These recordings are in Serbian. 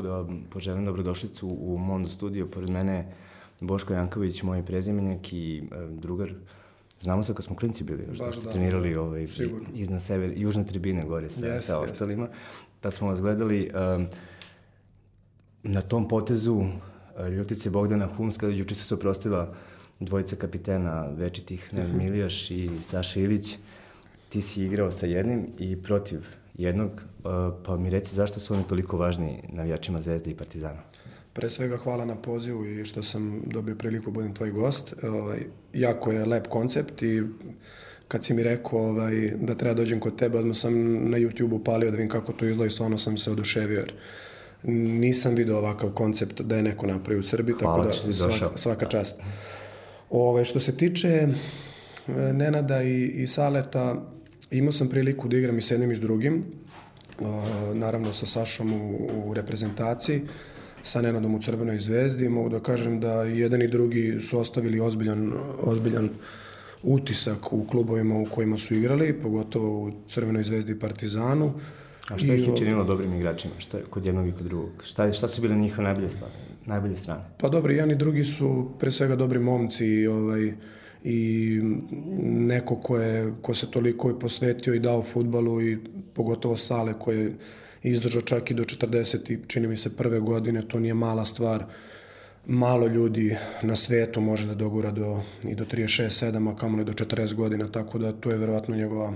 mogu da vam poželim dobrodošlicu u Mondo studio. Pored mene je Boško Janković, moj prezimenjak i e, drugar. Znamo se kad smo klinci bili, još da ste da, trenirali da, ovaj, iznad sever, južne tribine gore sa, yes, sa ostalima. Da smo vas gledali um, na tom potezu uh, Ljutice Bogdana Humska, juče se oprostila dvojica kapitena večitih, mhm. Milijaš i Saša Ilić. Ti si igrao sa jednim i protiv jednog, uh, pa mi reci zašto su oni toliko važni navijačima Zvezde i Partizana? Pre svega hvala na pozivu i što sam dobio priliku da budem tvoj gost. Ovaj, jako je lep koncept i kad si mi rekao ovaj, da treba dođem kod tebe, odmah sam na YouTube upalio da vidim kako to izgleda i stvarno sam se oduševio jer nisam video ovakav koncept da je neko napravio u Srbiji, Hvala tako da svaka, svaka čast. Ove, što se tiče e, Nenada i, i Saleta, imao sam priliku da igram i s jednim i s drugim, naravno sa Sašom u, u reprezentaciji, sa Nenadom u Crvenoj zvezdi. Mogu da kažem da jedan i drugi su ostavili ozbiljan, ozbiljan utisak u klubovima u kojima su igrali, pogotovo u Crvenoj zvezdi i Partizanu. A šta ih je činilo dobrim igračima? Šta, kod jednog i kod drugog? Šta, šta su bile njihove najbolje, stvari, najbolje strane? Pa dobro, jedan i drugi su pre svega dobri momci i, ovaj, i neko ko, je, ko se toliko i posvetio i dao futbalu i pogotovo Sale koje izdržao čak i do 40 i čini mi se prve godine, to nije mala stvar. Malo ljudi na svetu može da dogura do, i do 36, 7, a kamoli do 40 godina, tako da to je verovatno njegova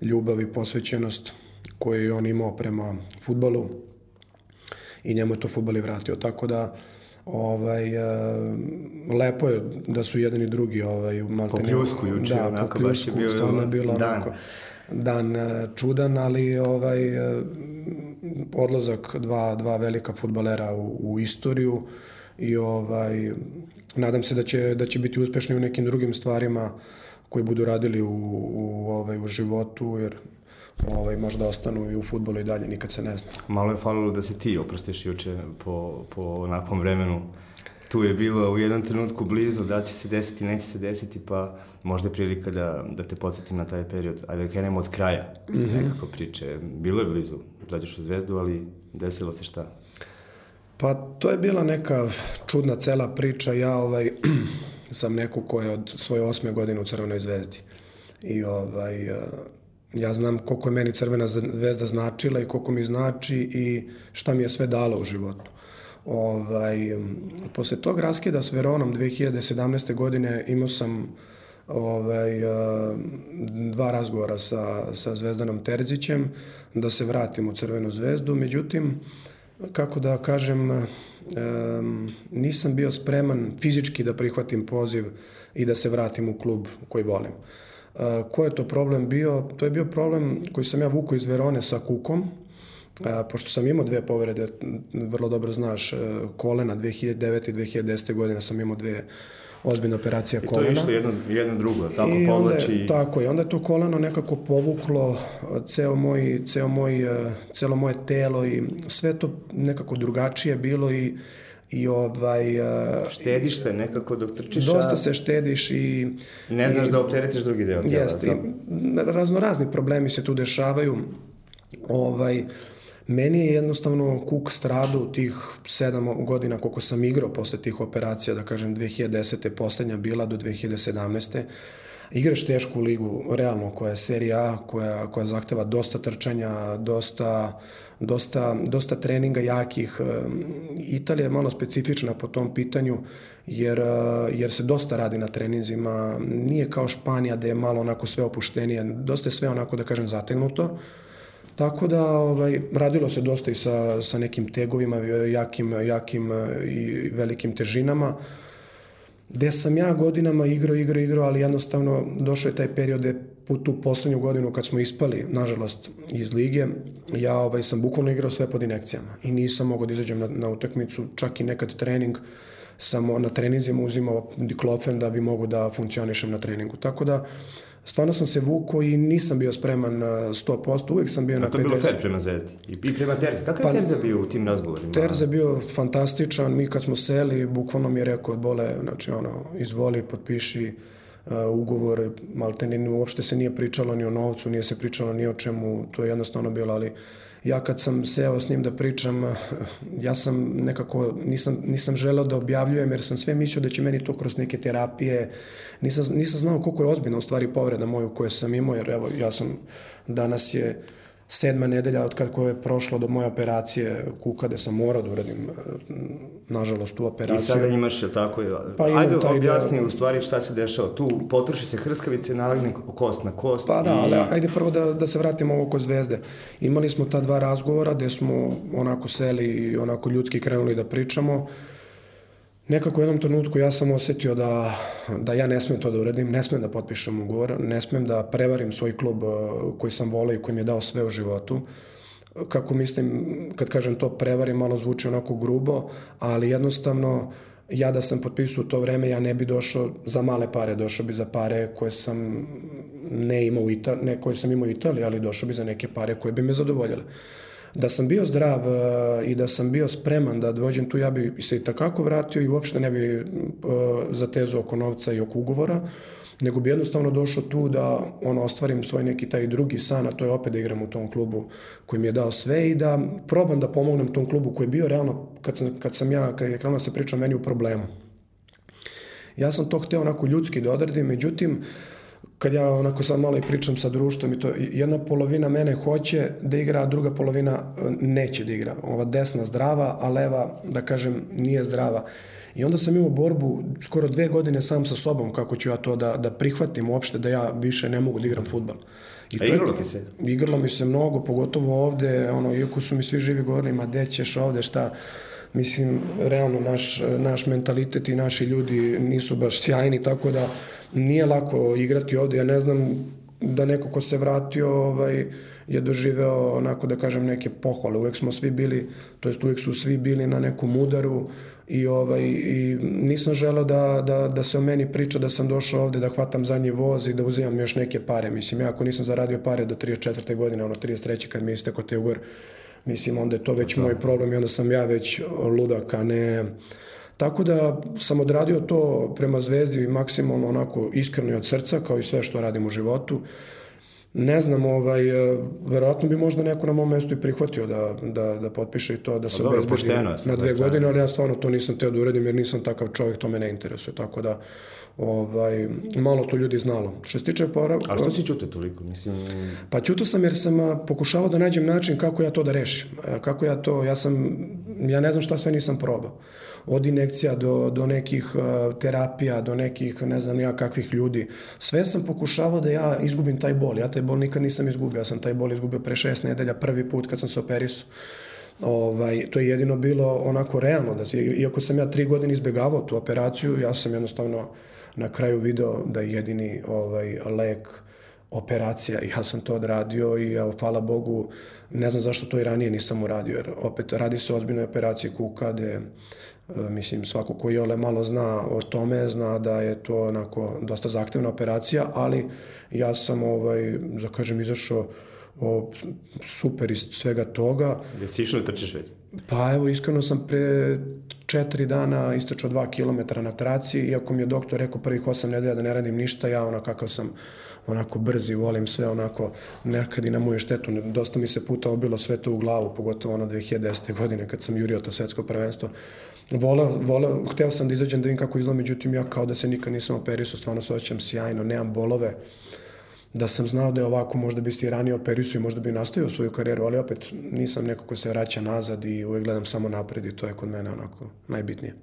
ljubav i posvećenost koju je on imao prema futbalu i njemu je to futbal i vratio. Tako da, ovaj, uh, lepo je da su jedan i drugi ovaj, maltene, po pljusku juče, da, onako po pljusku, baš je bilo, bilo dan. onako dan e, čudan, ali ovaj, e, odlazak dva, dva velika futbalera u, u istoriju i ovaj, nadam se da će, da će biti uspešni u nekim drugim stvarima koji budu radili u, u, ovaj, u životu, jer ovaj, možda ostanu i u futbolu i dalje, nikad se ne zna. Malo je falilo da se ti oprostiš juče po, po onakvom vremenu tu je bilo u jednom trenutku blizu, da će se desiti, neće se desiti, pa možda je prilika da, da te podsjetim na taj period. Ajde da krenemo od kraja mm -hmm. nekako priče. Bilo je blizu, dođeš u zvezdu, ali desilo se šta? Pa to je bila neka čudna cela priča. Ja ovaj, sam neko ko je od svoje osme godine u Crvenoj zvezdi. I ovaj, ja znam koliko je meni Crvena zvezda značila i koliko mi znači i šta mi je sve dalo u životu. Ovaj, posle tog raskida s Veronom 2017. godine imao sam ovaj, dva razgovora sa, sa Zvezdanom Terzićem da se vratim u Crvenu zvezdu, međutim, kako da kažem, nisam bio spreman fizički da prihvatim poziv i da se vratim u klub koji volim. Ko je to problem bio? To je bio problem koji sam ja vuko iz Verone sa Kukom, A, pošto sam imao dve povrede, vrlo dobro znaš, e, kolena 2009. i 2010. godine sam imao dve ozbiljne operacije kolena. I to je išlo jedno, jedno drugo, tako I povlači... Onda, tako je, onda je to koleno nekako povuklo ceo moj, ceo moj, celo moje telo i sve to nekako drugačije bilo i i ovaj e, štediš se nekako dok trčiš dosta se štediš i ne znaš i, da opteretiš drugi deo tela jeste, razno razni problemi se tu dešavaju ovaj Meni je jednostavno kuk stradu tih sedam godina koliko sam igrao posle tih operacija, da kažem 2010. poslednja bila do 2017. Igraš tešku ligu, realno, koja je serija A, koja, koja zahteva dosta trčanja, dosta, dosta, dosta treninga jakih. Italija je malo specifična po tom pitanju, jer, jer se dosta radi na treninzima. Nije kao Španija da je malo onako sve opuštenije, dosta je sve onako, da kažem, zategnuto. Tako da ovaj, radilo se dosta i sa, sa nekim tegovima, jakim, jakim e, i velikim težinama, gde sam ja godinama igrao, igrao, igrao, ali jednostavno došao je taj period gde tu poslednju godinu kad smo ispali, nažalost, iz lige, ja ovaj, sam bukvalno igrao sve pod inekcijama i nisam mogao da izađem na, na utakmicu, čak i nekad trening, samo na treninzima uzimao diklofen da bi mogu da funkcionišem na treningu. Tako da, stvarno sam se vuko i nisam bio spreman na 100%, uvek sam bio A na 50%. A to je bilo fair prema Zvezdi i, prema Terza. Kakav pa, je Terza bio u tim razgovorima? Terza bio fantastičan, mi kad smo seli, bukvalno mi je rekao, bole, znači ono, izvoli, potpiši, ugovor, maltene uopšte se nije pričalo ni o novcu, nije se pričalo ni o čemu, to je jednostavno bilo, ali ja kad sam seo s njim da pričam, ja sam nekako, nisam, nisam želeo da objavljujem jer sam sve mislio da će meni to kroz neke terapije, nisam, nisam znao koliko je ozbiljna u stvari povreda moju koju sam imao, jer evo, ja sam, danas je sedma nedelja od kako je prošlo do moje operacije kuka da sam morao da uradim nažalost tu operaciju. I sada imaš je tako? Pa Ajde taj objasni da... u stvari šta se dešava. Tu potroši se hrskavice, nalagne kost na kost. Pa da, i... ali ajde prvo da, da se vratimo ovo kod zvezde. Imali smo ta dva razgovora gde smo onako seli i onako ljudski krenuli da pričamo nekako u jednom trenutku ja sam osetio da, da ja ne smem to da uradim, ne smem da potpišem ugovor, ne smem da prevarim svoj klub uh, koji sam volao i koji mi je dao sve u životu. Kako mislim, kad kažem to prevarim, malo zvuči onako grubo, ali jednostavno ja da sam potpisao to vreme, ja ne bi došao za male pare, došao bi za pare koje sam ne imao u Italiji, ne koje sam imao u Italiji, ali došao bi za neke pare koje bi me zadovoljile. Da sam bio zdrav e, i da sam bio spreman da dođem tu, ja bi se i takako vratio i uopšte ne bi e, zatezao oko novca i oko ugovora, nego bi jednostavno došao tu da ono, ostvarim svoj neki taj drugi san, a to je opet da igram u tom klubu koji mi je dao sve i da probam da pomognem tom klubu koji je bio realno, kad sam, kad sam ja, kad je krenuo da se pričao meni u problemu. Ja sam to hteo onako ljudski da odradim, međutim, uh, kad ja onako sad malo i pričam sa društvom i to, jedna polovina mene hoće da igra, a druga polovina e, neće da igra. Ova desna zdrava, a leva, da kažem, nije zdrava. I onda sam imao borbu skoro dve godine sam sa sobom kako ću ja to da, da prihvatim uopšte da ja više ne mogu da igram futbal. I a igralo ti se? Igralo mi se mnogo, pogotovo ovde, ono, iako su mi svi živi govorili, ma gde ćeš ovde, šta, mislim, realno naš, naš mentalitet i naši ljudi nisu baš sjajni, tako da nije lako igrati ovde. Ja ne znam da neko ko se vratio ovaj, je doživeo onako da kažem neke pohvale. Uvek smo svi bili, to jest uvek su svi bili na nekom udaru i, ovaj, i nisam želeo da, da, da se o meni priča da sam došao ovde da hvatam zadnji voz i da uzimam još neke pare. Mislim, ja ako nisam zaradio pare do 34. godine, ono 33. kad mi isteko te ugor, mislim, onda je to već da. moj problem i onda sam ja već ludak, a ne Tako da sam odradio to prema Zvezdi maksimalno onako iskreno i od srca, kao i sve što radim u životu. Ne znam, ovaj, e, verovatno bi možda neko na mom mestu i prihvatio da, da, da potpiše i to, da se obezbedi na dve godine, ali ja stvarno to nisam teo da uradim jer nisam takav čovjek, to me ne interesuje. Tako da, ovaj, malo to ljudi znalo. Što se tiče poravka... A što si čuto toliko? Mislim... Pa čuto sam jer sam pokušavao da nađem način kako ja to da rešim. Kako ja to, ja sam, ja ne znam šta sve nisam probao od inekcija do, do nekih uh, terapija, do nekih ne znam ja kakvih ljudi. Sve sam pokušavao da ja izgubim taj bol. Ja taj bol nikad nisam izgubio. Ja sam taj bol izgubio pre šest nedelja prvi put kad sam se operisao. Ovaj, to je jedino bilo onako realno. Da se, iako sam ja tri godine izbegavao tu operaciju, ja sam jednostavno na kraju video da je jedini ovaj, lek operacija. Ja sam to odradio i ja, hvala Bogu, ne znam zašto to i ranije nisam uradio, jer opet radi se o ozbiljnoj operaciji kuka, gde E, mislim, svako ko ole malo zna o tome, zna da je to onako dosta zahtevna operacija, ali ja sam, ovaj, da kažem, izašao o, super iz svega toga. Gde si išao da trčiš već? Pa evo, iskreno sam pre četiri dana istočao dva kilometra na traci, iako mi je doktor rekao prvih osam nedelja da ne radim ništa, ja ono kakav sam onako brzi, volim sve onako, nekad i na moju štetu. Dosta mi se puta obilo sve to u glavu, pogotovo ono 2010. godine kad sam jurio to svetsko prvenstvo. Voleo, voleo, hteo sam da izađem da vidim kako izgleda, međutim ja kao da se nikad nisam operisao, stvarno se osjećam sjajno, nemam bolove. Da sam znao da je ovako, možda bi se i ranije operisao i možda bi nastavio svoju karijeru, ali opet nisam neko ko se vraća nazad i uvek gledam samo napred i to je kod mene onako najbitnije.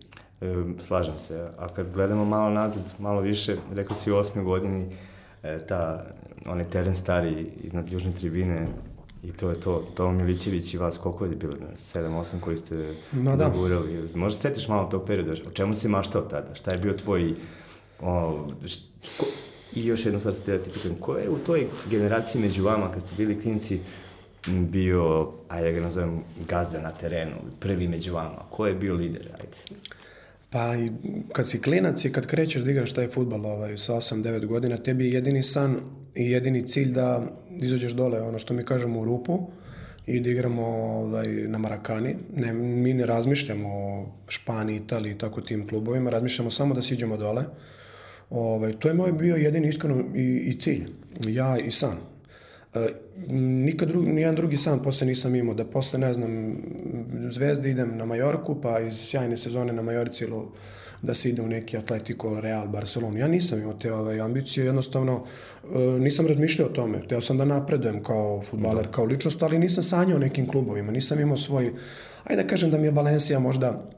E, slažem se, a kad gledamo malo nazad, malo više, rekao si u osmi godini, e, ta, onaj teren stari iznad južne tribine, I to je to. Tomo Milićević i vas, koliko je bilo? 7-8 koji ste Ma da. dogurali. Možda setiš malo tog perioda, o čemu si maštao tada? Šta je bio tvoj... O, ško, I još jedno stvar se da ti pitam, ko je u toj generaciji među vama, kad ste bili klinci, bio, ajde ga nazovem, gazda na terenu, prvi među vama? Ko je bio lider, ajde? Pa i kad si klinac i kad krećeš da igraš taj futbal ovaj, sa 8-9 godina, tebi je jedini san i jedini cilj da izađeš dole, ono što mi kažemo u rupu i da igramo ovaj, na Marakani. Ne, mi ne razmišljamo o Španiji, Italiji i tako tim klubovima, razmišljamo samo da siđemo dole. Ovaj, to je moj bio jedini iskreno i, i cilj. Ja i san. E, nikad drugi, nijedan drugi san posle nisam imao, da posle, ne znam, zvezde idem na Majorku, pa iz sjajne sezone na Majorci ili da se ide u neki Atletico, Real, Barcelona. Ja nisam imao te ove ambicije, jednostavno e, nisam razmišljao o tome. Teo sam da napredujem kao futbaler, da. kao ličnost, ali nisam sanjao nekim klubovima, nisam imao svoj, ajde da kažem da mi je Valencija možda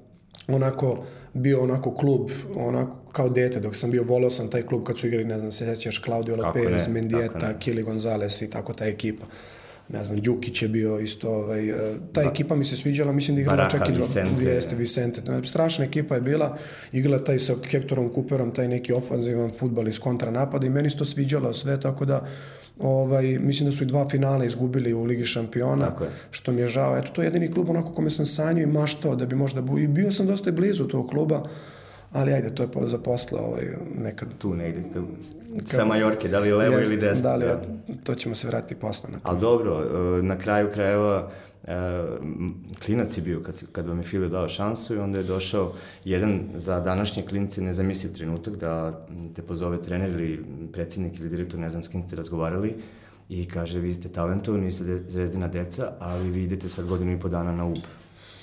onako bio onako klub, onako kao dete, dok sam bio, voleo sam taj klub kad su igrali, ne znam, se sećaš, Claudio Lopez, Mendieta, Kili Gonzalez i tako ta ekipa ne znam, Đukić je bio isto, ovaj, e, ta ba, ekipa mi se sviđala, mislim da igrala čak i Vicente. Jeste, Vicente. Strašna ekipa je bila, igrala taj sa Hectorom Cooperom, taj neki ofanzivan futbal iz kontranapada i meni se to sviđalo sve, tako da ovaj, mislim da su i dva finala izgubili u Ligi šampiona, što mi je žao. Eto, to je jedini klub onako kome sam sanjao i maštao da bi možda bu... i bio sam dosta blizu tog kluba, ali ajde, to je za posle ovaj, nekad. Tu negde, sa Majorke, da li levo jest, ili desno? Da li, da. to ćemo se vratiti posle na to. Ali dobro, e, na kraju krajeva, e, klinac je bio kad, kad vam je File dao šansu i onda je došao jedan za današnje klinice nezamisliv trenutak da te pozove trener ili predsjednik ili direktor, ne znam s kim ste razgovarali, i kaže vi ste talentovani, vi ste zvezdina deca, ali vi idete sad godinu i po dana na UB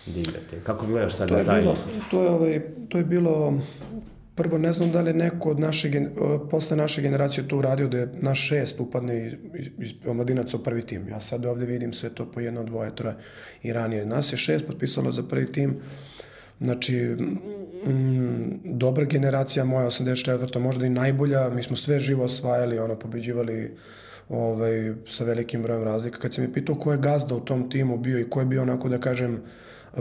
da igrate. Kako gledaš sad to taj? Bilo, to, je, ovaj, to je bilo, prvo ne znam da li neko od naše, posle naše generacije to uradio da je naš šest upadne iz, iz omladinaca u prvi tim. Ja sad ovde vidim sve to po jedno, dvoje, troje i ranije. Nas je šest potpisalo za prvi tim. Znači, mm, dobra generacija moja, 84. možda i najbolja, mi smo sve živo osvajali, ono, pobeđivali ovaj, sa velikim brojem razlika. Kad se mi pitao ko je gazda u tom timu bio i ko je bio onako da kažem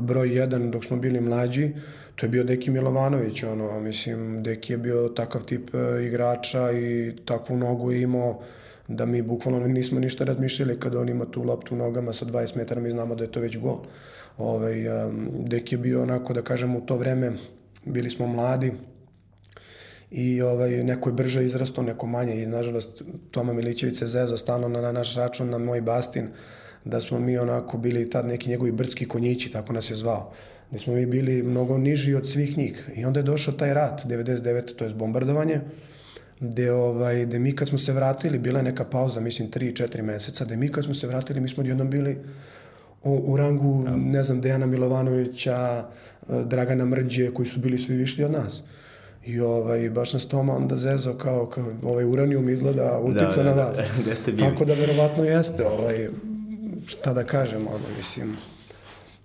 broj jedan dok smo bili mlađi, to je bio Deki Milovanović, ono, mislim, Deki je bio takav tip e, igrača i takvu nogu je imao da mi bukvalno nismo ništa razmišljali kada on ima tu loptu nogama sa 20 metara, mi znamo da je to već gol. Ovaj, um, Deki je bio onako, da kažem, u to vreme bili smo mladi, i ovaj, neko je brže izrasto, neko manje i nažalost Toma Milićević se zezao stalno na naš račun, na moj bastin, da smo mi onako bili tad neki njegovi brdski konjići, tako nas je zvao. Da smo mi bili mnogo niži od svih njih. I onda je došao taj rat, 99. to je bombardovanje, gde, ovaj, gde mi kad smo se vratili, bila je neka pauza, mislim 3-4 meseca, gde mi kad smo se vratili, mi smo odjednom bili u, u rangu, ja. ne znam, Dejana Milovanovića, Dragana Mrđe, koji su bili svi višli od nas. I ovaj, baš nas Toma onda zezao kao, kao ovaj uranijum izgleda utica da, da, na vas. Da, ste bili? Tako da verovatno jeste, ovaj, šta da kažem, ono, mislim,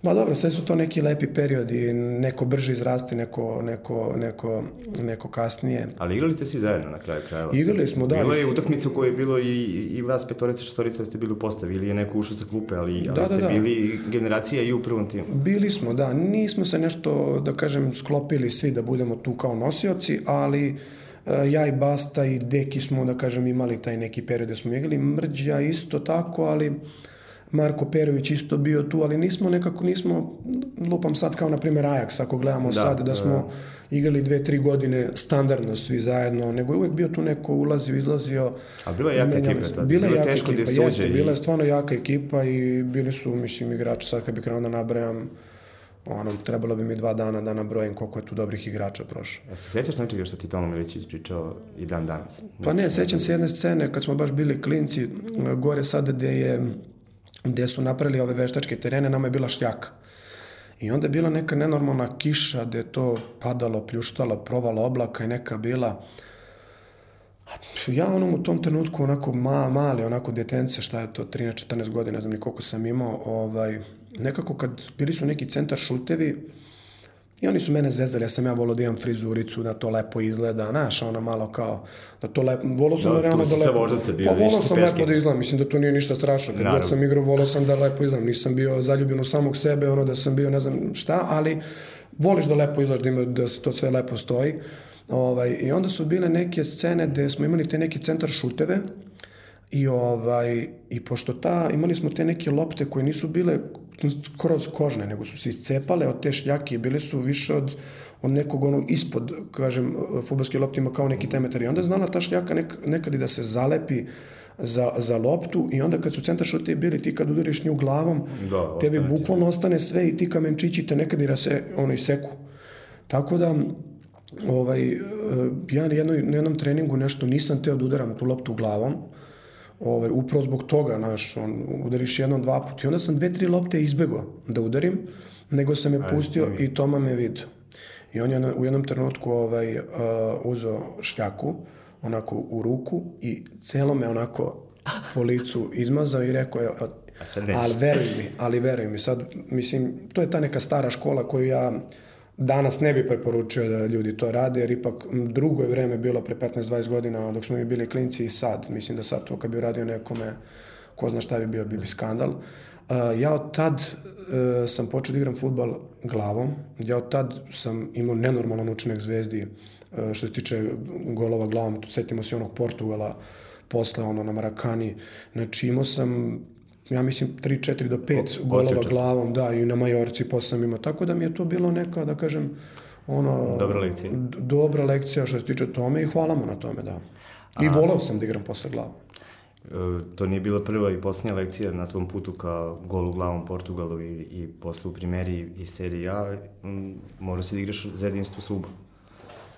Ma dobro, sve su to neki lepi periodi, neko brže izrasti, neko, neko, neko, neko kasnije. Ali igrali ste svi zajedno na kraju krajeva? Igrali smo, da. Bilo je utakmica u kojoj je bilo i, i vas petorica, šestorica ste bili u postavi ili je neko ušao sa klupe, ali, ali da, ste da, da. bili generacija i u prvom timu. Bili smo, da. Nismo se nešto, da kažem, sklopili svi da budemo tu kao nosioci, ali e, ja i Basta i Deki smo, da kažem, imali taj neki period da smo igrali. Mrđa isto tako, ali Marko Perović isto bio tu, ali nismo nekako, nismo, lupam sad kao na primjer Ajax, ako gledamo da, sad, da, da smo da. igrali dve, tri godine standardno svi zajedno, nego je uvek bio tu neko ulazio, izlazio. A bila je jaka ekipa tada? Bila je jaka ekipa, da jeste, i... bila je stvarno jaka ekipa i bili su, mislim, igrači, sad kad bih krenuo da nabrajam, ono, trebalo bi mi dva dana da nabrojim koliko je tu dobrih igrača prošlo. A se sećaš nečega što ti Tomo Milić ispričao i dan danas? Pa ne, sećam se jedne scene kad smo baš bili klinci, gore sada gde je gde su napravili ove veštačke terene, nama je bila šljaka. I onda je bila neka nenormalna kiša gde je to padalo, pljuštalo, provalo oblaka i neka bila... Ja onom u tom trenutku onako ma, mali, onako detence, šta je to, 13-14 godina, ne znam ni koliko sam imao, ovaj, nekako kad bili su neki centar šutevi, I oni su mene zezali, ja sam ja volio da imam frizuricu, da to lepo izgleda, znaš, ono malo kao, da to lepo, volio sam da, realno da lepo... voždaca bio, pa volio sam lepo da izgledam, mislim da to nije ništa strašno, kad god sam igrao, volio sam da lepo izgledam, nisam bio zaljubljen u samog sebe, ono da sam bio ne znam šta, ali voliš da lepo izgledaš, da, ima, da se to sve lepo stoji. Ovaj, I onda su bile neke scene gde smo imali te neke centar šuteve, I ovaj i pošto ta imali smo te neke lopte koje nisu bile kroz kožne, nego su se iscepale od te šljake i bile su više od od nekog onog ispod, kažem, futbolske lopte ima kao neki temetar. I onda je znala ta šljaka nek, nekad i da se zalepi za, za loptu i onda kad su centar šute bili ti kad udariš nju glavom, da, tebi bukvalno ostane sve i ti kamenčići te nekad i rase, ono, seku. Tako da, ovaj, ja na, jednoj, na jednom treningu nešto nisam teo da udaram tu loptu glavom, ovaj, upravo zbog toga, znaš, on, udariš jednom, dva puta. I onda sam dve, tri lopte izbegao da udarim, nego sam je pustio Aj, i Toma me vidio. I on je u jednom trenutku ovaj, uh, uzeo šljaku, onako u ruku i celo me onako po licu izmazao i rekao je, ali veruj mi, ali veruj mi, sad, mislim, to je ta neka stara škola koju ja danas ne bi preporučio da ljudi to rade, jer ipak drugo je vreme bilo pre 15-20 godina dok smo mi bili klinci i sad. Mislim da sad to kad bi radio nekome, ko zna šta bi bio, bi bi skandal. Ja od tad uh, sam počeo da igram futbal glavom. Ja od tad sam imao nenormalan učinak zvezdi uh, što se tiče golova glavom. Setimo se onog Portugala posle ono na Marakani. Znači imao sam ja mislim 3, 4 do 5 golova glavom, da, i na Majorci posle sam imao. Tako da mi je to bilo neka, da kažem, ono... Dobra lekcija. Dobra lekcija što se tiče tome i hvala mu na tome, da. I A, volao sam da igram posle glavom. E, to nije bila prva i posljednja lekcija na tvom putu ka golu glavom Portugalu i, i posle u primeri i seriji A, morao si da igraš za jedinstvo Suba.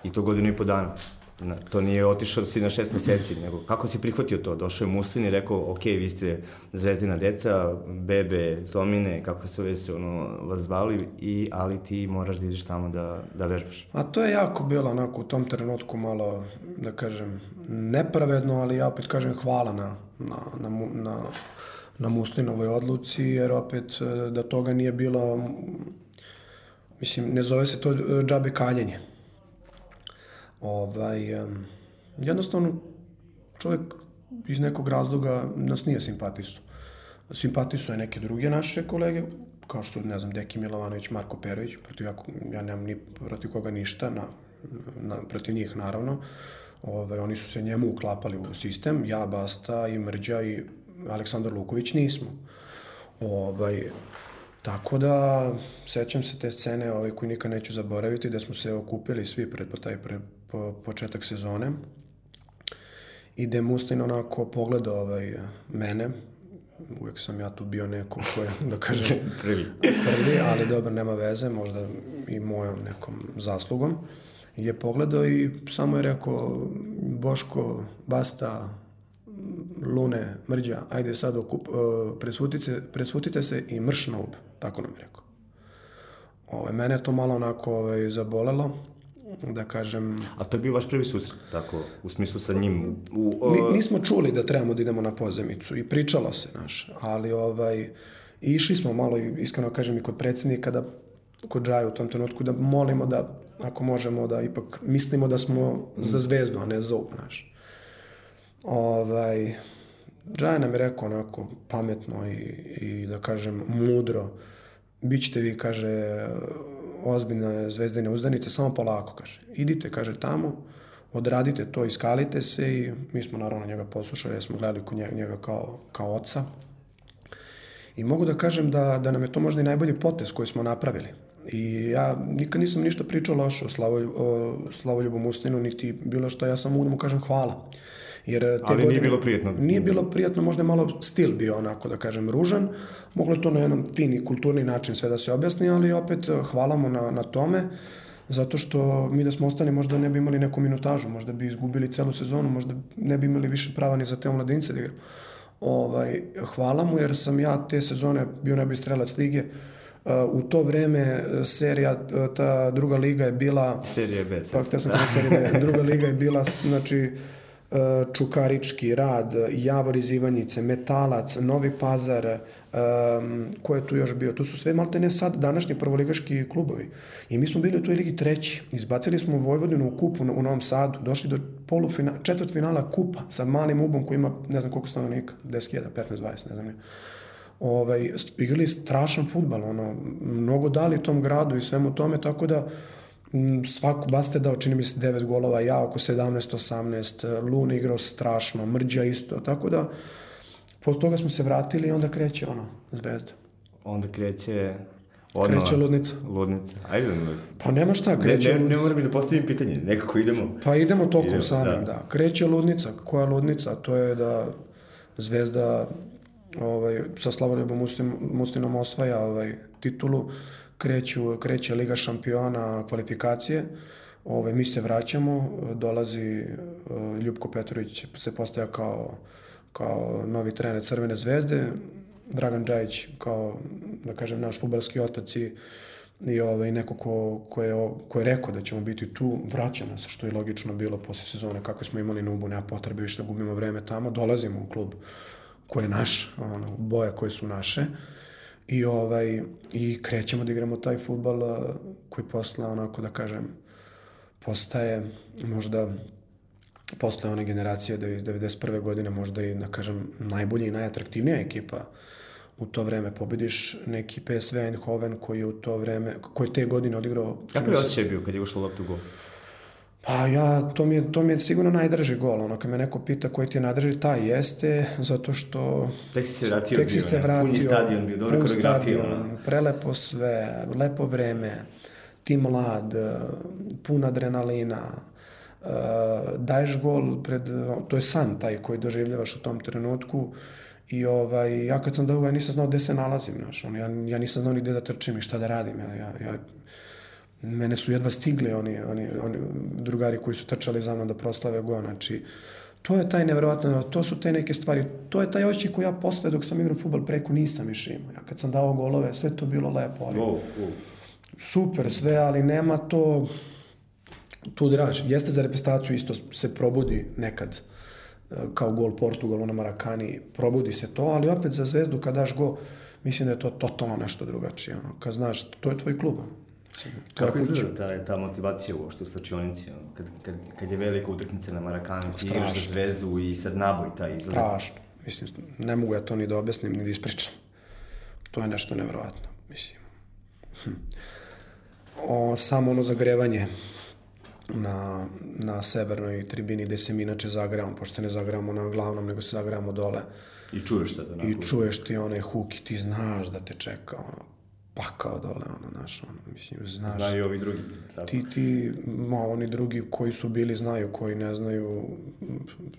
I to godinu i po dana. Na, to nije otišao si na šest meseci, nego kako si prihvatio to? Došao je Muslin i rekao, ok, vi ste zvezdina deca, bebe, tomine, kako se već ono, vas zvali, i, ali ti moraš da ideš tamo da, da vežbaš. A to je jako bilo onako u tom trenutku malo, da kažem, nepravedno, ali ja opet kažem hvala na, na, na, na, na Muslinovoj odluci, jer opet e, da toga nije bilo, mislim, ne zove se to džabe kaljenje Ovaj, um, jednostavno, čovjek iz nekog razloga nas nije simpatisu. Simpatisu je neke druge naše kolege, kao što su, ne znam, Deki Milovanović, Marko Perović, protiv ja, ja nemam ni protiv koga ništa, na, na, protiv njih naravno. Ovaj, oni su se njemu uklapali u sistem, ja, Basta i Mrđa i Aleksandar Luković nismo. Ovaj, Tako da, sećam se te scene ovaj, koji nikad neću zaboraviti, da smo se okupili svi pred taj pre, po, početak sezone i da je Mustin onako pogledao ovaj, mene, uvek sam ja tu bio neko ko je, da kažem, prvi. prvi, ali dobro, nema veze, možda i mojom nekom zaslugom. Je pogledao i samo je rekao, Boško, basta, Lune, Mrđa, ajde sad okup, uh, presvutite, presvutite se i mrš na ub, tako nam je rekao. Ove, ovaj, mene je to malo onako ovaj, zabolelo, da kažem... A to je bio vaš prvi susret, tako, u smislu sa njim? U, uh... Mi, nismo čuli da trebamo da idemo na pozemicu i pričalo se, naš, ali ovaj, išli smo malo, iskreno kažem, i kod predsednika da kod Džaja u tom trenutku da molimo da, ako možemo, da ipak mislimo da smo za zvezdu, a ne za up, naš. Ovaj, Džaja nam je rekao onako pametno i, i da kažem mudro, bit ćete vi, kaže, ozbiljne zvezdine uzdanice, samo polako, kaže. Idite, kaže, tamo, odradite to, iskalite se i mi smo naravno njega poslušali, smo gledali kod njega, kao, kao oca. I mogu da kažem da, da nam je to možda i najbolji potez koji smo napravili. I ja nikad nisam ništa pričao loše o, Slavoljub, o Slavoljubom Ustinu, niti bilo što, ja sam mogu da mu kažem hvala. Jer te Ali godine, nije bilo prijatno. Nije bilo prijatno, možda malo stil bio onako, da kažem, ružan. Moglo je to na jedan fini, kulturni način sve da se objasni, ali opet eh, hvala mu na, na tome zato što mi da smo ostali možda ne bi imali neku minutažu, možda bi izgubili celu sezonu, možda ne bi imali više prava ni za te omladince da igram. Ovaj, hvala mu jer sam ja te sezone bio najbolji strelac lige, Uh, u to vreme eh, serija, ta druga liga je bila... Serija B. Pa, te sam serija B. Druga liga je bila, znači, Čukarički rad, Javor iz Ivanjice, Metalac, Novi Pazar, um, ko je tu još bio? To su sve malte ne sad današnji prvoligaški klubovi. I mi smo bili u toj ligi treći. Izbacili smo Vojvodinu u kupu u Novom Sadu, došli do polufina, četvrt finala kupa sa malim ubom koji ima ne znam koliko stanovnika, 10.000, 15, 20, ne znam ne. Ovaj, igrali strašan futbal, ono, mnogo dali tom gradu i svemu tome, tako da Mm, svaku Baste dao, čini mi se 9 golova, ja oko 17-18, Lun igrao strašno, Mrđa isto, tako da posle toga smo se vratili i onda kreće ono, zvezda. Onda kreće Odnova. Kreće ludnica. Ludnica. Ajde. Pa nema šta, kreće ne, ne, ne moram da postavim pitanje, nekako idemo. Pa idemo tokom idemo, samim, da. da. Kreće ludnica. Koja ludnica? To je da Zvezda ovaj, sa Slavoljubom Mustinom osvaja ovaj, titulu kreću, kreće Liga šampiona kvalifikacije. Ove, mi se vraćamo, dolazi uh, Ljubko Petrović se postaja kao, kao novi trener Crvene zvezde, Dragan Đajić kao, da kažem, naš futbalski otac i, i ovaj, neko ko, ko, je, ko je rekao da ćemo biti tu, vraća nas, što je logično bilo posle sezone, kako smo imali na ubu, nema potrebe više da gubimo vreme tamo, dolazimo u klub koji je naš, ono, boje koje su naše, i, ovaj, i krećemo da igramo taj futbal koji posle, onako da kažem, postaje možda posle one generacije da iz 91. godine možda i, da kažem, najbolja i najatraktivnija ekipa u to vreme pobediš neki PSV Eindhoven koji je u to vreme, koji te godine odigrao... Kako je osjećaj bio kad je ušla loptu gol? Pa ja, to mi, je, to mi je sigurno najdrži gol. Ono, kad me neko pita koji ti je najdrži, taj jeste, zato što... Tek si se vratio, tek si se vratio, puni stadion bio, dobro koreografija. Prelepo sve, lepo vreme, ti mlad, pun adrenalina, uh, daješ gol pred, to je san taj koji doživljavaš u tom trenutku i ovaj, ja kad sam dao ja nisam znao gde se nalazim, znaš, on, ja, ja nisam znao ni gde da trčim i šta da radim, ja, ja, ja mene su jedva stigli oni, oni, oni drugari koji su trčali za mnom da proslave go, znači, to je taj nevjerovatno, to su te neke stvari, to je taj osjećaj koji ja posle dok sam igrao futbol preko nisam više imao. Ja kad sam dao golove, sve to bilo lepo, ali oh, oh. super sve, ali nema to tu draž. Jeste za reprezentaciju isto se probudi nekad e, kao gol Portugalu na Marakani, probudi se to, ali opet za zvezdu kad daš go, mislim da je to totalno nešto drugačije. Ono. Kad znaš, to je tvoj klub. Ono. Kako izgleda ta, ta motivacija uopšte u slačionici? Kad, kad, kad je velika utakmica na Marakani, ti igraš za zvezdu i sad naboj taj izgled. Strašno. Mislim, ne mogu ja to ni da objasnim, ni da ispričam. To je nešto nevrovatno, mislim. Hm. O, samo ono zagrevanje na, na severnoj tribini gde se mi inače zagrevamo, pošto ne zagrevamo na glavnom, nego se zagrevamo dole. I čuješ sad onako. I čuješ ti onaj huk i ti znaš da te čeka ono, pakao dole, ono, znaš, ono, mislim, znaš. Znaju i ovi drugi. Tako. Ti, ti, ma, oni drugi koji su bili znaju, koji ne znaju,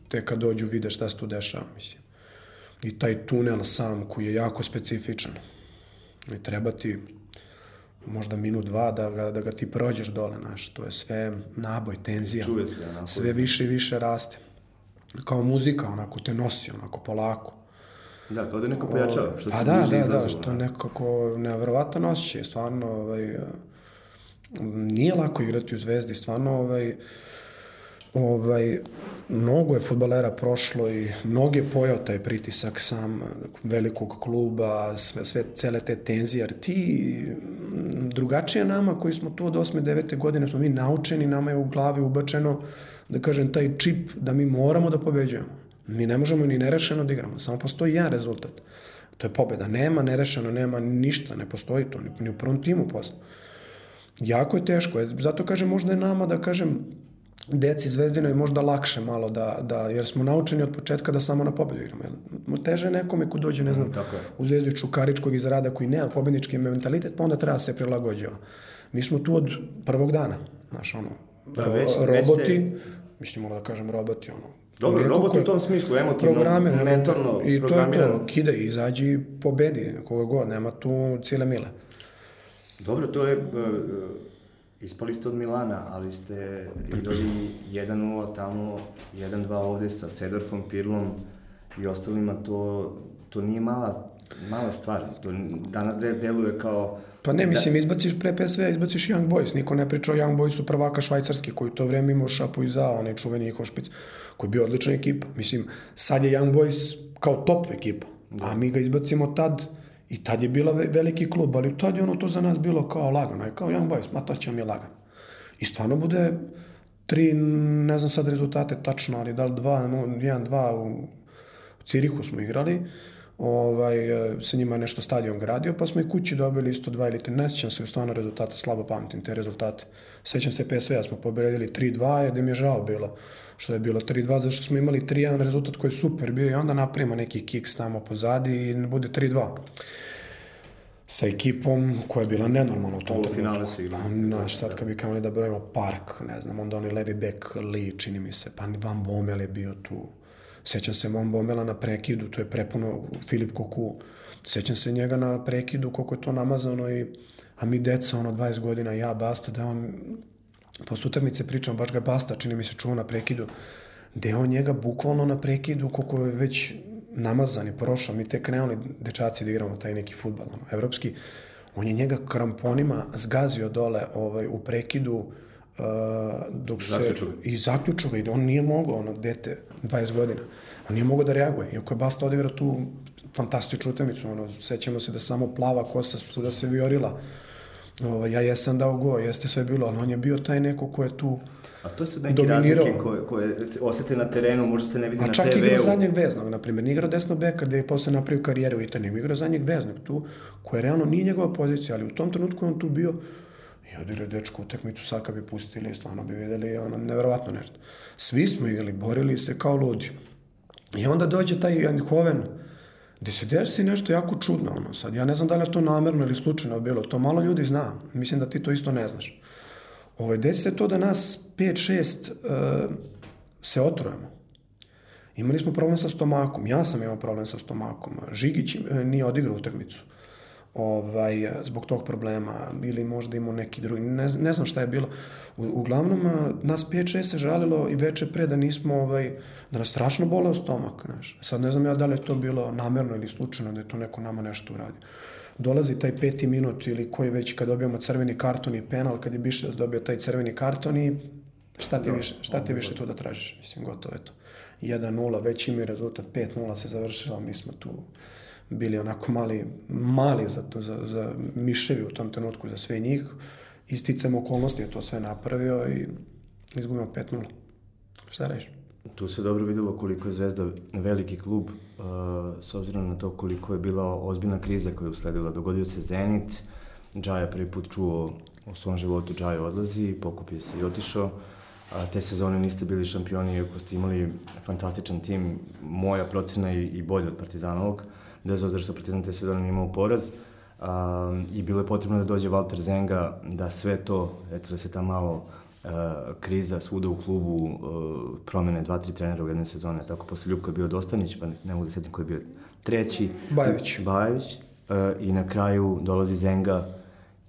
te kad dođu vide šta se tu dešava, mislim. I taj tunel sam koji je jako specifičan. I treba ti možda minut, dva da ga, da ga ti prođeš dole, znaš, to je sve naboj, tenzija. Čuje se, onako. Sve više i više raste. Kao muzika, onako, te nosi, onako, polako. Da, kao da neko pojačava, što pa se da, bliže da, da, što nekako nevjerovatno osjećaj, stvarno, ovaj, nije lako igrati u Zvezdi, stvarno, ovaj, ovaj, mnogo je futbalera prošlo i mnogo je pojao taj pritisak sam velikog kluba, sve, sve cele te tenzije, jer ti drugačije nama koji smo tu od 8. 9. godine, smo mi naučeni, nama je u glavi ubačeno, da kažem, taj čip da mi moramo da pobeđujemo. Mi ne možemo ni nerešeno da igramo, samo postoji jedan rezultat. To je pobeda. Nema nerešeno, nema ništa, ne postoji to, ni, ni u prvom timu posle. Jako je teško, zato kažem možda je nama da kažem deci Zvezdino je možda lakše malo da, da, jer smo naučeni od početka da samo na pobedu igramo. Jer teže nekome ko dođe, ne znam, mm, Tako je. u Zvezdu Čukaričkog iz rada koji nema pobednički mentalitet, pa onda treba se prilagođava. Mi smo tu od prvog dana, znaš, ono, da, već, roboti, već te... mislim, da kažem roboti, ono, Dobro, robot u tom smislu, emotivno, programer, mentalno I to je to, kidaj, izađi i pobedi, koga god, nema tu cijele mile. Dobro, to je, uh, ispali ste od Milana, ali ste igrali 1-0 tamo, 1-2 ovde sa Sedorfom, Pirlom i ostalima, to, to nije mala, mala stvar. To danas de, deluje kao... Pa ne, mislim, da... izbaciš pre PSV, izbaciš Young Boys. Niko ne priča o Young Boysu prvaka švajcarski, koji to vreme imao šapu iza, onaj čuveni Hošpic koji je bio odlična ekipa. Mislim, sad je Young Boys kao top ekipa, da. a mi ga izbacimo tad i tad je bila veliki klub, ali tad je ono to za nas bilo kao lagano, kao Young Boys, ma to će mi lagano. I stvarno bude tri, ne znam sad rezultate tačno, ali da li dva, no, jedan, dva u, u Cirihu smo igrali, ovaj, e, sa njima nešto stadion gradio, pa smo i kući dobili isto dva ili ne sećam se stvarno rezultate, slabo pamtim te rezultate. Sećam se PSV-a smo pobedili 3-2, jer mi je žao bilo što je bilo 3-2, zato što smo imali 3-1 rezultat koji je super bio i onda napravimo neki kiks tamo pozadi i bude 3-2 sa ekipom koja je bila nenormalna u tom trenutku. finale su igrali. Pa, znaš, sad kad bi kamali da brojimo Park, ne znam, onda oni levi bek Lee, čini mi se, pa Van Bommel je bio tu. Sećam se Van Bommela na prekidu, to je prepuno Filip Koku. Sećam se njega na prekidu, koliko je to namazano i a mi deca, ono, 20 godina, ja, basta, da on posle utakmice pričam, baš ga Basta, čini mi se čuo na prekidu, gde on njega bukvalno na prekidu, koliko je već namazan i prošao, mi tek krenuli dečaci da igramo taj neki futbal, ono, evropski, on je njega kramponima zgazio dole ovaj, u prekidu, uh, dok se... Zaključu. I zaključu ga, i on nije mogao, ono, dete, 20 godina, on nije mogao da reaguje, iako je Basta odigra tu fantastičnu utakmicu, ono, sećamo se da samo plava kosa svuda se viorila, Ovo, ja jesam dao go, jeste sve bilo, ali on je bio taj neko ko je tu A to su neke dominirao. razlike koje, koje se osete na terenu, možda se ne vidi na TV-u. A čak igrao zadnjeg veznog, na primjer. Nije igrao desno beka gde je posle napravio karijeru u Italiji, nego igrao zadnjeg veznog tu, koja realno nije njegova pozicija, ali u tom trenutku on tu bio i odigrao dečku utakmicu, sad kad bi pustili, stvarno bi videli ono, neverovatno nešto. Svi smo igrali, borili se kao ludi. I onda dođe taj Eindhoven, gde se desi nešto jako čudno, ono, sad, ja ne znam da li je to namerno ili slučajno bilo, to malo ljudi zna, mislim da ti to isto ne znaš. Ovaj, desi se to da nas 5-6 uh, se otrujemo. Imali smo problem sa stomakom, ja sam imao problem sa stomakom, Žigić uh, nije odigrao utakmicu ovaj, zbog tog problema, ili možda imao neki drugi, ne, ne znam šta je bilo. U, uglavnom, nas 5-6 se žalilo i veče pre da nismo, ovaj, da nas strašno boleo stomak, znaš. Sad ne znam ja da li je to bilo namerno ili slučajno da je to neko nama nešto uradio. Dolazi taj peti minut ili koji već kad dobijamo crveni karton i penal, kad je Biševac dobio taj crveni karton i šta ti više, šta ti više tu da tražiš? Mislim, gotovo je to. 1-0, već imaju rezultat, 5-0 se završila, mi smo tu bili onako mali, mali za, to, za, za miševi u tom trenutku za sve njih. Isticam okolnosti je to sve napravio i izgubimo 5-0. Šta reći? Tu se dobro videlo koliko je Zvezda veliki klub, uh, s obzirom na to koliko je bila ozbiljna kriza koja je usledila. Dogodio se Zenit, Džaja prvi put čuo u svom životu Džaja odlazi, pokupio se i otišao. A, te sezone niste bili šampioni, iako ste imali fantastičan tim, moja procena i, i bolja od Partizanovog. Bez obzira što Partizan te sezone imao poraz. Um, I bilo je potrebno da dođe Walter Zenga, da sve to, eto da se ta malo uh, kriza svuda u klubu, uh, promene dva, tri trenera u jednoj sezone, tako posle Ljubko je bio Dostanić, pa ne, ne mogu da setim ko je bio treći. Bajević. Bajević. Uh, I na kraju dolazi Zenga,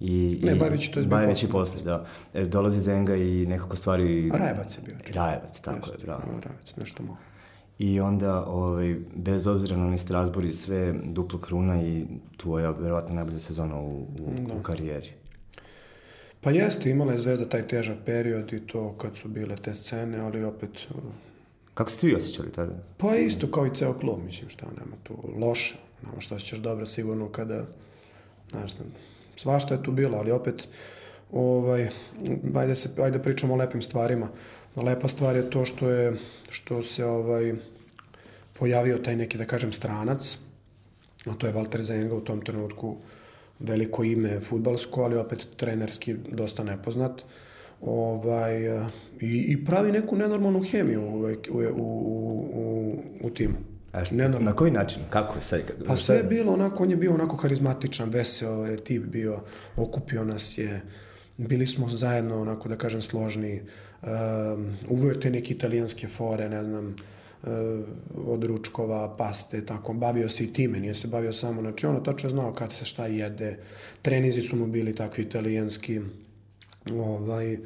I, ne, Bajević to je Bajević posle. da. E, dolazi Zenga i nekako stvari... Rajevac je bio. Rajevac, tako Jeste, je, bravo. Rajevac, nešto malo. I onda, ovaj, bez obzira na Strasbourg i sve, dupla kruna i tvoja, verovatno, najbolja sezona u, u, da. u karijeri. Pa jeste, imala je Zvezda taj težak period i to kad su bile te scene, ali opet... Kako ste vi osjećali tada? Pa isto kao i ceo klub, mislim, šta nema tu loše. Nema što osjećaš dobro sigurno kada, znaš, svašta je tu bilo, ali opet, ovaj, ajde, se, ajde pričamo o lepim stvarima. Lepa stvar je to što je što se ovaj pojavio taj neki da kažem stranac, a to je Walter Zenga u tom trenutku veliko ime futbalsko, ali opet trenerski dosta nepoznat. Ovaj, i, i pravi neku nenormalnu hemiju u, u, u, u, u timu. A šta, na koji način? Kako sad? Pa sve je bilo onako, on je bio onako karizmatičan, veseo je tip bio, okupio nas je, bili smo zajedno onako da kažem složni, um, uveo te neke italijanske fore, ne znam, uh, od ručkova, paste, tako, bavio se i time, nije se bavio samo, znači ono tačno znao kad se šta jede, trenizi su mu bili takvi italijanski, ovaj,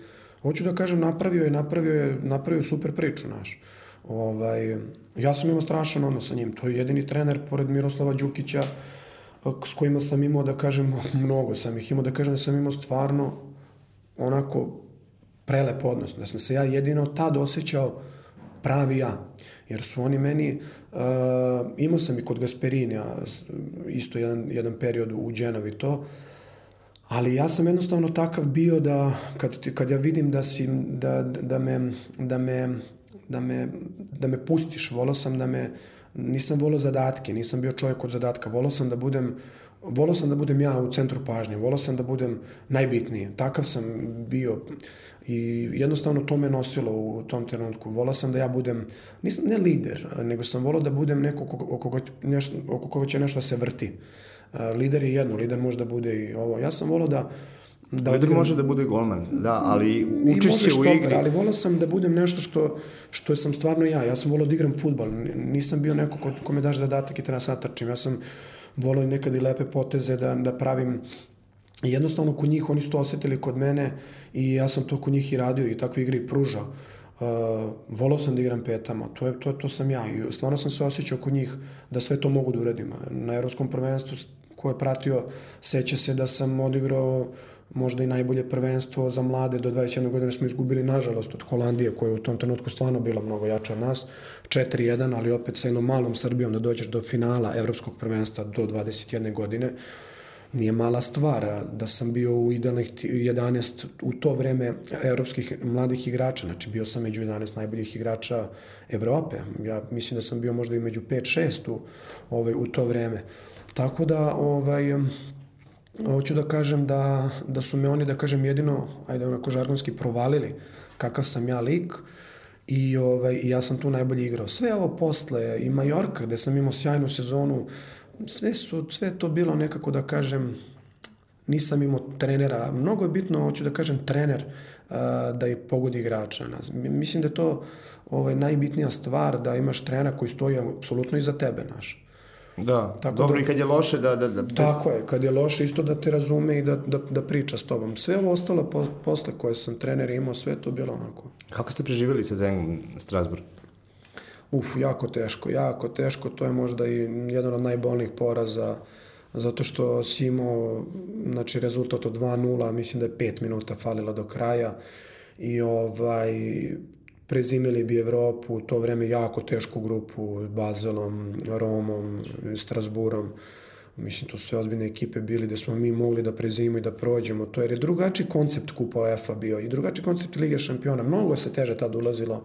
hoću da kažem, napravio je, napravio je, napravio je super priču, naš. Ovaj, ja sam imao strašan odnos sa njim, to je jedini trener, pored Miroslava Đukića, s kojima sam imao, da kažem, mnogo sam ih imao, da kažem da sam imao stvarno onako prelep odnos, da sam se ja jedino tad osjećao pravi ja. Jer su oni meni, uh, imao sam i kod Gasperinija isto jedan, jedan period u Dženovi to, ali ja sam jednostavno takav bio da kad, kad ja vidim da, si, da, da, me, da, me, da, me, da me pustiš, volao sam da me, nisam volao zadatke, nisam bio čovjek od zadatka, volao sam da budem volao sam da budem ja u centru pažnje, volao sam da budem najbitniji. Takav sam bio i jednostavno to me nosilo u tom trenutku. Volao sam da ja budem, nisam ne lider, nego sam volao da budem neko oko koga, nešto, oko koga će nešto da se vrti. Lider je jedno, lider može da bude i ovo. Ja sam volao da Da Lider može da bude golman, da, ali učešće u igri... Ali volao sam da budem nešto što, što sam stvarno ja. Ja sam volao da igram futbol. Nisam bio neko ko, ko me daš zadatak i te nas atrčim. Ja sam volao nekad i lepe poteze da, da pravim jednostavno kod njih, oni su to osetili kod mene i ja sam to kod njih i radio i takve igre i pružao. Uh, volao sam da igram petama, to, je, to, to sam ja i stvarno sam se osjećao kod njih da sve to mogu da uradim. Na evropskom prvenstvu ko je pratio, seća se da sam odigrao možda i najbolje prvenstvo za mlade do 21 godine smo izgubili nažalost od Holandije koja je u tom trenutku stvarno bila mnogo jača od nas 4-1 ali opet sa jednom malom Srbijom da dođeš do finala evropskog prvenstva do 21 godine nije mala stvar da sam bio u idealnih 11 u to vreme evropskih mladih igrača, znači bio sam među 11 najboljih igrača Evrope. Ja mislim da sam bio možda i među 5-6 u, ovaj, u to vreme. Tako da, ovaj, hoću da kažem da, da su me oni, da kažem, jedino, ajde onako žargonski provalili kakav sam ja lik i, ovaj, ja sam tu najbolje igrao. Sve ovo posle i Majorka, gde sam imao sjajnu sezonu, sve, su, sve to bilo nekako da kažem, nisam imao trenera. Mnogo je bitno, hoću da kažem, trener da je pogodi igrača. Mislim da je to ovaj, najbitnija stvar, da imaš trenera koji stoji apsolutno iza tebe, naš. Da, Tako dobro da, i kad je loše da, da, da... Tako je, kad je loše isto da te razume i da, da, da priča s tobom. Sve ovo ostalo po, posle koje sam trener imao, sve to bilo onako. Kako ste preživjeli sa Zengom Strasbourg? Uf, jako teško, jako teško. To je možda i jedan od najbolnijih poraza zato što si imao znači, rezultat od 2-0, mislim da je 5 minuta falilo do kraja i ovaj prezimili bi Evropu, u to vreme jako tešku grupu, Bazelom, Romom, Strasburom, mislim to sve ozbiljne ekipe bili da smo mi mogli da prezimimo i da prođemo to jer je drugačiji koncept kupa UEFA bio i drugačiji koncept Lige šampiona mnogo se teže tad ulazilo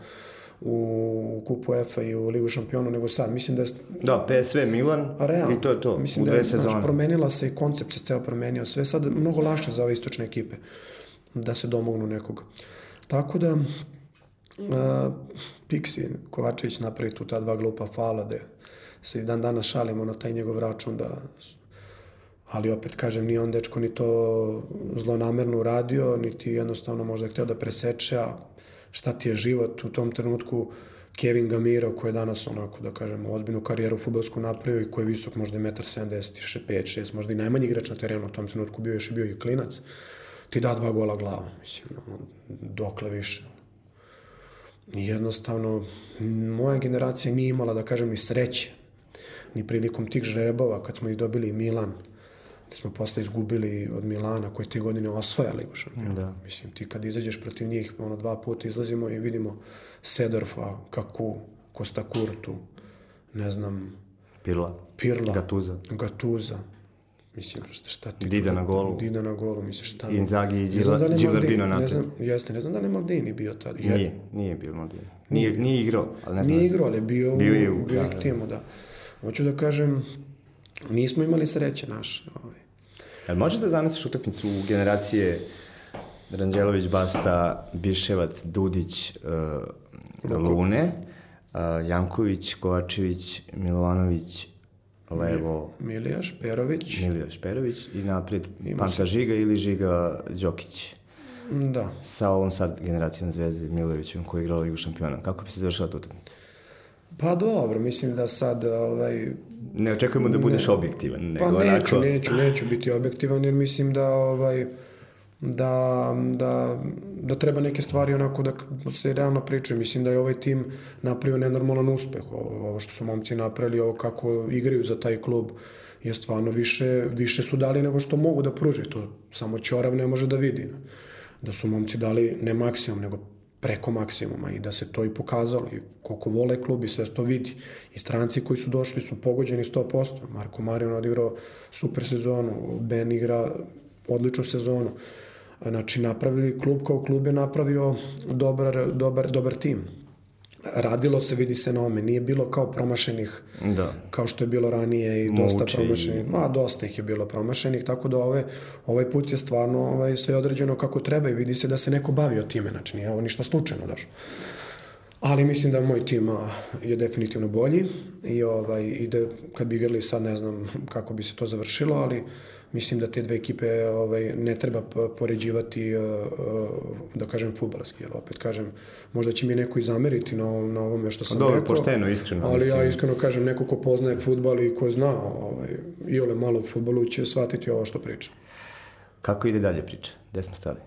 u kupu UEFA i u Ligu šampiona nego sad. Mislim da je... Da, PSV Milan Real, i to je to, mislim u da dve da je, sezone. Znači, promenila se i koncept se ceo promenio. Sve sad mnogo laše za ove istočne ekipe da se domognu nekog. Tako da, uh, Kovačević napravi tu ta dva glupa fala da se i dan danas šalimo na taj njegov račun da ali opet kažem nije on dečko ni to zlonamerno uradio niti jednostavno možda je hteo da preseče a šta ti je život? U tom trenutku Kevin Gamiro koji je danas onako da kažem ozbiljnu karijeru fudbalsku napravio i koji je visok možda 1,70 5 6 možda i najmanji igrač na terenu u tom trenutku bio još i bio i klinac ti da dva gola glavom mislim ono, dokle više jednostavno, moja generacija nije imala, da kažem, ni sreće, ni prilikom tih žrebova, kad smo ih dobili Milan, gde smo posle izgubili od Milana, koji te godine osvaja Ligu šampiona. Da. Mislim, ti kad izađeš protiv njih, ono, dva puta izlazimo i vidimo Sedorfa, Kaku, Kosta Kurtu, ne znam... Pirla. Pirla. Gatuza. Gatuza. Mislim, šta, šta ti... Dida na golu. Dida na golu, misliš šta... Inzaghi i Gilardino na ne znam, jeste, ne znam da li je Maldini bio tad. Nije, nije bio Maldini. Nije, nije igrao, ali ne znam. Nije igrao, ali bio, bio, je u, bio da, da. timu, da. Hoću da kažem, nismo imali sreće naše. Ovaj. Jel možeš da zamisliš utakmicu generacije Ranđelović, Basta, Biševac, Dudić, uh, Lune, uh, Janković, Kovačević, Milovanović, levo... Milijaš Perović. Milijaš Perović i naprijed Panta Žiga ili Žiga Đokić. Da. Sa ovom sad generacijom Zvezde Milovićem koji je igrao Ligu šampiona. Kako bi se završila ta utakmica? Pa dobro, mislim da sad ovaj... Ne očekujemo da budeš ne, objektivan. Nego pa neću, onako... neću, neću biti objektivan jer mislim da ovaj da, da, da treba neke stvari onako da se realno pričaju. Mislim da je ovaj tim napravio nenormalan uspeh. Ovo, što su momci napravili, ovo kako igraju za taj klub je stvarno više, više su dali nego što mogu da pruže. To samo Ćorav ne može da vidi. Da su momci dali ne maksimum, nego preko maksimuma i da se to i pokazalo i koliko vole klub i sve to vidi. I stranci koji su došli su pogođeni 100%. Marko Marion odigrao super sezonu, Ben igra odličnu sezonu. Znači, napravili, klub kao klub je napravio dobar, dobar, dobar tim. Radilo se, vidi se na ome, nije bilo kao promašenih, da. kao što je bilo ranije i dosta promašenih, ma dosta ih je bilo promašenih, tako da ove, ovaj put je stvarno ovaj, sve određeno kako treba i vidi se da se neko bavio time, znači nije ovo ništa slučajno daš. Ali mislim da moj tim je definitivno bolji i, ovaj, i da kad bi igrali sad ne znam kako bi se to završilo, ali mislim da te dve ekipe ovaj, ne treba poređivati, uh, uh, da kažem, futbalski. Jer opet kažem, možda će mi neko i zameriti na, na ovome što sam Dobro, rekao. pošteno, iskreno. Ali mislim. ja iskreno kažem, neko ko poznaje futbal i ko zna ovaj, i ole malo u futbalu će shvatiti ovo što pričam. Kako ide dalje priča? Gde smo stali?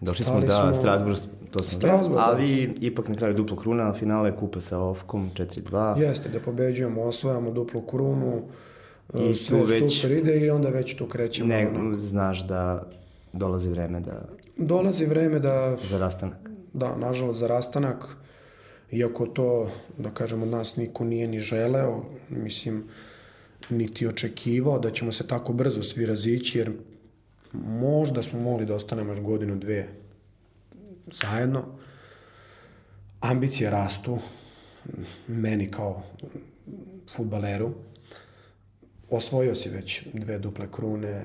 Došli Stali smo da smo... Strasbourg, to smo Strasbourg, da. ali ipak na kraju duplo kruna, finale kupa sa Ofkom 4-2. Jeste, da pobeđujemo, osvajamo duplu krunu, I sve već, super ide i onda već tu krećemo. Ne, znaš da dolazi vreme da... Dolazi vreme da... Za rastanak. Da, nažalost za rastanak, iako to, da kažem, od nas niko nije ni želeo, mislim, niti očekivao da ćemo se tako brzo svi razići, jer možda smo mogli da ostanemo još godinu, dve zajedno. Ambicije rastu, meni kao futbaleru. Osvojio si već dve duple krune,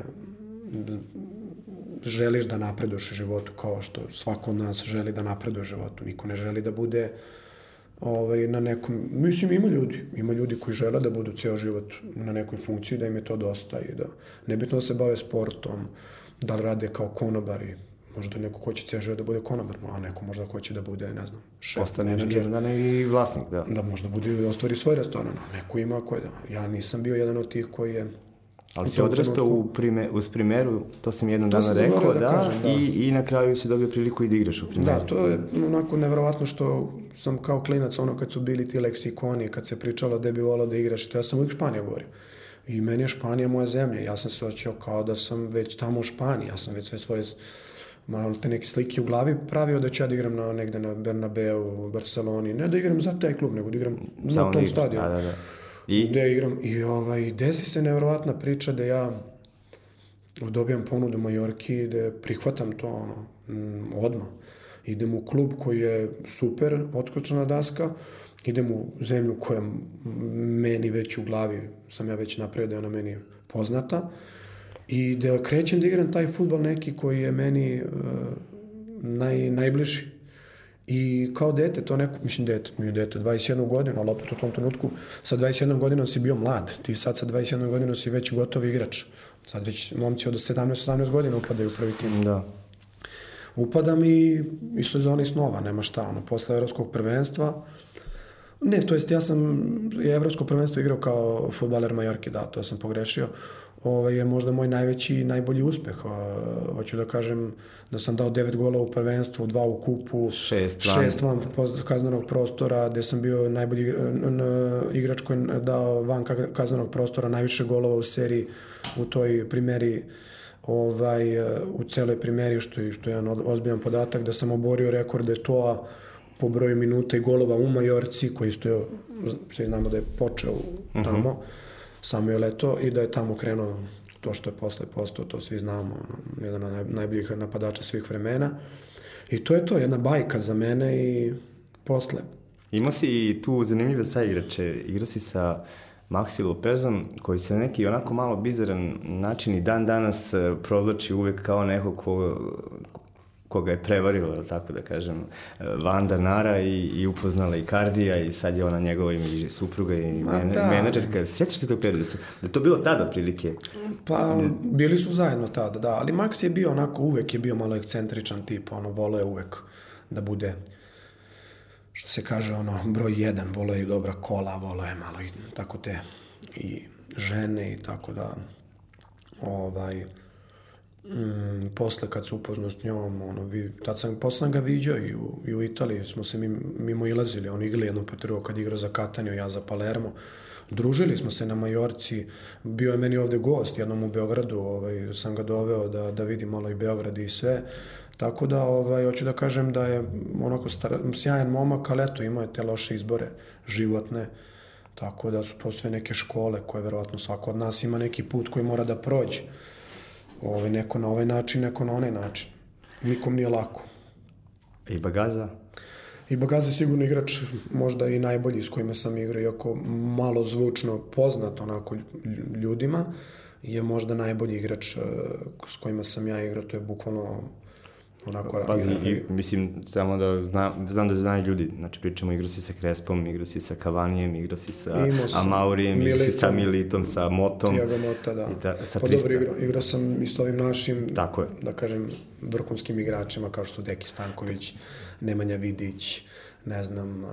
želiš da napreduješ u životu kao što svako od nas želi da napreduje u životu. Niko ne želi da bude ovaj, na nekom... Mislim, ima ljudi. Ima ljudi koji žele da budu ceo život na nekoj funkciji, da im je to dosta i da nebitno da se bave sportom, da rade kao konobari, možda neko hoće ceo život da bude konobar, a neko možda hoće da bude, ne znam, šef, Postane menadžer. Da ne i vlasnik, da. Da možda bude, ostvari svoj restoran, neko ima koji da. Ja nisam bio jedan od tih koji je Ali si odrastao u prime, uz primeru, to sam jednom dana rekao, da, da, kažem, da, I, i na kraju si dobio priliku i da igraš u primeru. Da, to je onako nevrovatno što sam kao klinac, ono kad su bili ti leksikoni, kad se pričalo da bi volao da igraš, to ja sam uvijek Španija govorio. I meni je Španija moja zemlja, ja sam se očeo kao da sam već tamo u Španiji, ja sam već sve svoje malo te neke slike u glavi pravio da ću ja da igram na, negde na Bernabeu, Barceloni, ne da igram za taj klub, nego da igram Samo na tom stadionu. Da, da, da. I? Gde igram. I ovaj, desi se nevrovatna priča da ja dobijam ponudu Majorki, da prihvatam to ono, mm, odmah. Idem u klub koji je super, otkočena daska, idem u zemlju koja meni već u glavi, sam ja već napravio da je ona meni poznata, i da krećem da igram taj futbol neki koji je meni uh, naj, najbliži. I kao dete, to neko, mislim dete, mi je dete, 21 godinu, ali opet u tom trenutku, sa 21 godinom si bio mlad, ti sad sa 21 godinom si već gotov igrač. Sad već momci od 17-18 godina upadaju u prvi tim. Da. Upadam i, i sezoni snova, nema šta, ono, posle evropskog prvenstva, Ne, to jest ja sam je evropsko prvenstvo igrao kao futbaler Majorke, da, to sam pogrešio ovaj, je možda moj najveći i najbolji uspeh. Hoću da kažem da sam dao devet gola u prvenstvu, dva u kupu, šest van, šest van kaznenog prostora, gde sam bio najbolji igrač koji je dao van kaznenog prostora najviše golova u seriji u toj primeri ovaj, u celoj primeri, što je, što je jedan ozbiljan podatak, da sam oborio rekorde toa po broju minuta i golova u Majorci, koji isto je, svi znamo da je počeo mhm. tamo. Uh -huh Samuel Leto i da je tamo krenuo to što je posle postao, to svi znamo, ono, jedan od najboljih napadača svih vremena. I to je to, jedna bajka za mene i posle. Ima si i tu zanimljive saigrače, igra si sa Maxi Lopezom, koji se neki onako malo bizaran način i dan danas eh, provlači uvek kao neko ko, koga je prevarila, tako da kažem, Vanda Nara i, i upoznala i Kardija i sad je ona njegova i supruga i men, da. menadžerka. Sjećaš te tog perioda? Da je to bilo tada prilike? Pa, bili su zajedno tada, da. Ali Max je bio onako, uvek je bio malo ekscentričan tip, ono, voleo je uvek da bude što se kaže, ono, broj jedan, voleo je dobra kola, voleo je malo i tako te i žene i tako da ovaj, mm, posle kad se upoznao s njom, ono, vi, tad sam, posle sam ga viđao i u, i u Italiji, smo se mimo ilazili, on igrali jedno po drugo kad igrao za Katanio, ja za Palermo, družili smo se na Majorci, bio je meni ovde gost, jednom u Beogradu, ovaj, sam ga doveo da, da vidi malo i Beograd i sve, tako da, ovaj, hoću da kažem da je onako star, sjajan momak, ali eto, imao je te loše izbore životne, tako da su to sve neke škole koje verovatno svako od nas ima neki put koji mora da prođe. Ovaj, neko na ovaj način, neko na onaj način. Nikom nije lako. I Bagaza? I Bagaza je sigurno igrač možda i najbolji s kojima sam igrao, iako malo zvučno poznat onako ljudima, je možda najbolji igrač eh, s kojima sam ja igrao, to je bukvalno Onako, Pazi, i, mislim, samo da zna, znam da znaju ljudi, znači pričamo, igra si sa Krespom, igra si sa Kavanijem, igra si sa Amaurijem, igra si sa Militom, sa Motom. Tiago Mota, da. I ta, sa pa dobro, igrao, igrao sam i s ovim našim, Tako je. da kažem, vrhunskim igračima, kao što su Deki Stanković, Nemanja Vidić, ne znam,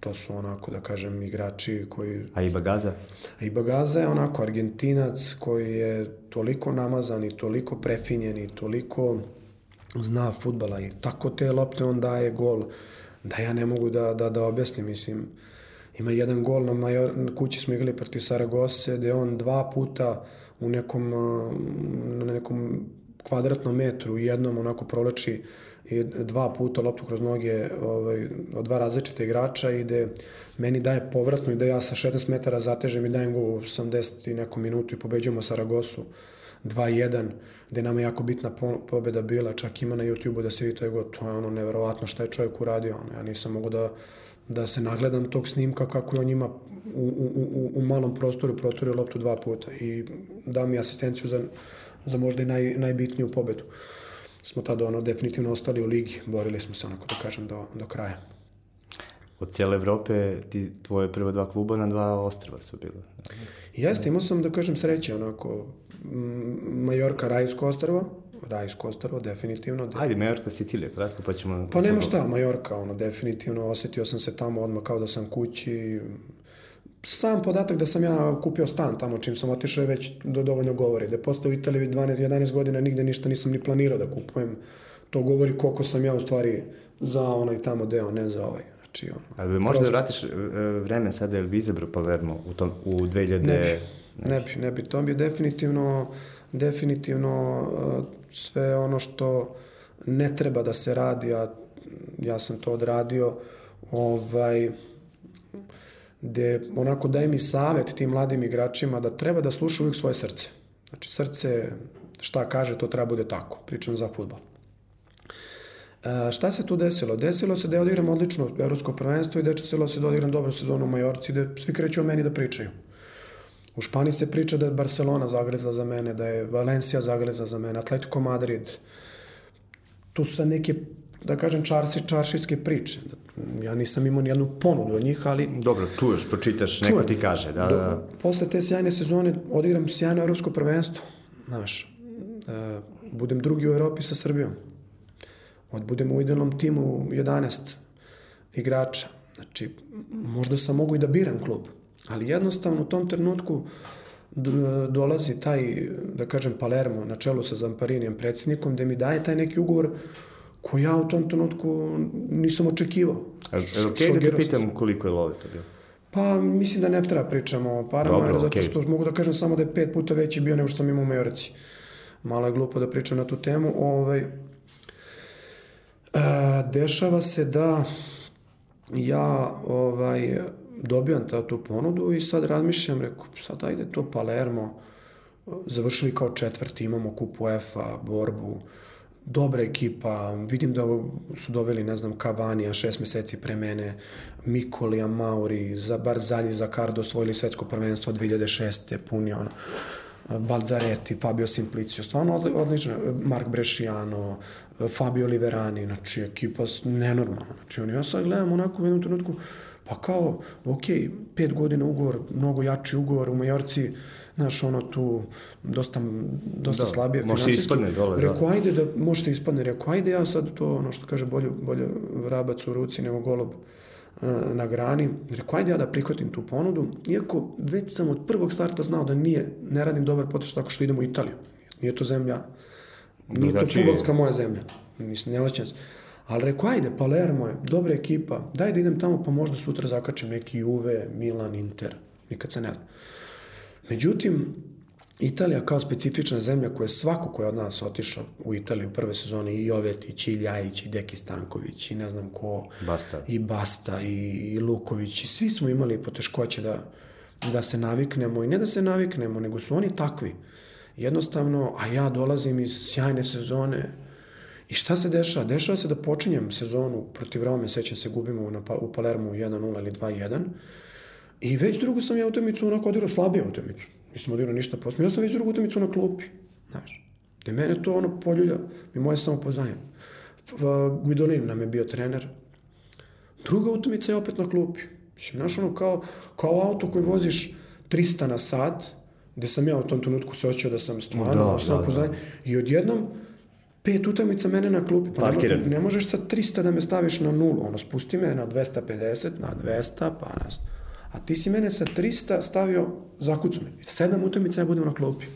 To su onako, da kažem, igrači koji... A i Bagaza? A i Bagaza je onako argentinac koji je toliko namazan i toliko prefinjen i toliko zna futbala i tako te lopte on daje gol da ja ne mogu da, da, da objasnim, mislim. Ima jedan gol na, major, na kući smo igrali protiv Saragose gde on dva puta u nekom, na nekom kvadratnom metru jednom onako proleči i dva puta loptu kroz noge ovaj, od dva različite igrača i gde meni daje povratno i da ja sa 16 metara zatežem i dajem go u 80 i neku minutu i pobeđujemo Saragosu 2-1, gde nama jako bitna pobeda bila, čak ima na YouTube-u da se vidi to je go, to je ono neverovatno šta je čovjek uradio, ono, ja nisam mogu da, da se nagledam tog snimka kako je on ima u, u, u, u malom prostoru protorio loptu dva puta i da mi asistenciju za, za možda i naj, najbitniju pobedu. Smo tada ono definitivno ostali u ligi, borili smo se onako da kažem do, do kraja. Od cijele Evrope ti, tvoje prve dva kluba na dva ostrava su bile. Jeste, imao sam da kažem sreće, onako, Majorka, Rajsko ostrava, Rajsko ostrava, definitivno. Ajde, Majorka, Sicilija, kratko, pa ćemo... Pa nema šta, Majorka, ono, definitivno, osetio sam se tamo odmah kao da sam kući, sam podatak da sam ja kupio stan tamo čim sam otišao je već do dovoljno govori. Da je postao u Italiji 12, 11 godina nigde ništa nisam ni planirao da kupujem. To govori koliko sam ja u stvari za onaj tamo deo, ne za ovaj. Znači, ono, Ali možda prosto... vratiš e, vreme sada, je li bi izabrao Palermo u, tom, u 2000... Ne bi, ne bi, ne bi. To bi definitivno, definitivno uh, sve ono što ne treba da se radi, a ja sam to odradio, ovaj, gde onako daje mi savet tim mladim igračima da treba da slušaju uvijek svoje srce. Znači srce šta kaže, to treba bude tako. Pričam za futbol. E, šta se tu desilo? Desilo se da ja odigram odlično evropsko prvenstvo i desilo se da odigram dobru sezonu u Majorci, da svi kreću o meni da pričaju. U Španiji se priča da je Barcelona zagreza za mene, da je Valencia zagreza za mene, Atletico Madrid. Tu su neke, da kažem, čarsi, čaršijske priče. Ja nisam imao nijednu ponudu od njih, ali... Dobro, čuješ, pročitaš, neko ti kaže. Da, da. Posle te sjajne sezone odigram sjajno evropsko prvenstvo. Znaš, e, budem drugi u Evropi sa Srbijom. Od budem u idealnom timu 11 igrača. Znači, možda sam mogu i da biram klub. Ali jednostavno u tom trenutku dolazi taj, da kažem, Palermo na čelu sa Zamparinijem predsjednikom, gde mi daje taj neki ugovor koji ja u tom trenutku nisam očekivao. Je okej okay da te pitam koliko je love to bilo? Pa mislim da ne treba pričamo o parama, Dobro, zato okay. što mogu da kažem samo da je pet puta veći bio nego što sam imao u Majorici. Malo je glupo da pričam na tu temu. Ovaj, a, dešava se da ja ovaj, dobijam ta, tu ponudu i sad razmišljam, reku, sad ajde to Palermo, završili kao četvrti, imamo kupu UEFA, borbu, dobra ekipa, vidim da su doveli, ne znam, Cavanija šest meseci pre mene, Mikolija, Mauri, za Barzalji, za Cardo osvojili svetsko prvenstvo 2006. puni ono, Balzaretti, Fabio Simplicio, stvarno odlično, Mark Bresciano, Fabio Liverani, znači ekipa nenormalna, znači oni ja sad gledam onako u jednom trenutku, pa kao, ok, pet godina ugovor, mnogo jači ugovor u Majorci, znaš, ono tu dosta, dosta da, slabije može ispadne dole, da. Rekao, ajde da, može se ispadne, rekao, ajde ja sad to, ono što kaže, bolje, bolje vrabac u ruci nego golob e, na grani. Rekao, ajde ja da prihvatim tu ponudu, iako već sam od prvog starta znao da nije, ne radim dobar poteš tako što idemo u Italiju. Nije to zemlja, nije to futbolska moja zemlja. Mislim, ne osjećam se. Ali rekao, ajde, Palermo je, dobra ekipa, daj da idem tamo pa možda sutra zakačem neki Juve, Milan, Inter, nikad se ne zna. Međutim, Italija kao specifična zemlja koja je svako ko je od nas otišao u Italiju u prve sezone i Jovetić, i Ljajić, i Deki Stanković, i ne znam ko, Basta. i Basta, i, i Luković, i svi smo imali poteškoće da, da se naviknemo, i ne da se naviknemo, nego su oni takvi. Jednostavno, a ja dolazim iz sjajne sezone, I šta se dešava? Dešava se da počinjem sezonu protiv Rome, sećam se, gubimo na, u Palermu 1-0 ili 2-1. I već drugu sam ja utakmicu onako odigrao slabije utakmicu. Nisam odigrao ništa posle. Ja sam već drugu utakmicu na klupi. Znaš. Da mene to ono poljulja i moje samopoznanje. Guidolin nam je bio trener. Druga utakmica je opet na klupi. Mislim, znaš, ono kao, kao auto koji voziš 300 na sat, gde sam ja u tom trenutku se osjećao da sam stvarno da, samopoznanje. Da, da. I odjednom, Pet utakmica mene na klupi, pa ne, ne možeš sa 300 da me staviš na nulu, ono, spusti me na 250, na 200, pa na... A ti si mene sa 300 stavio, zakucu me. Sedam utakmica ja budem na klupi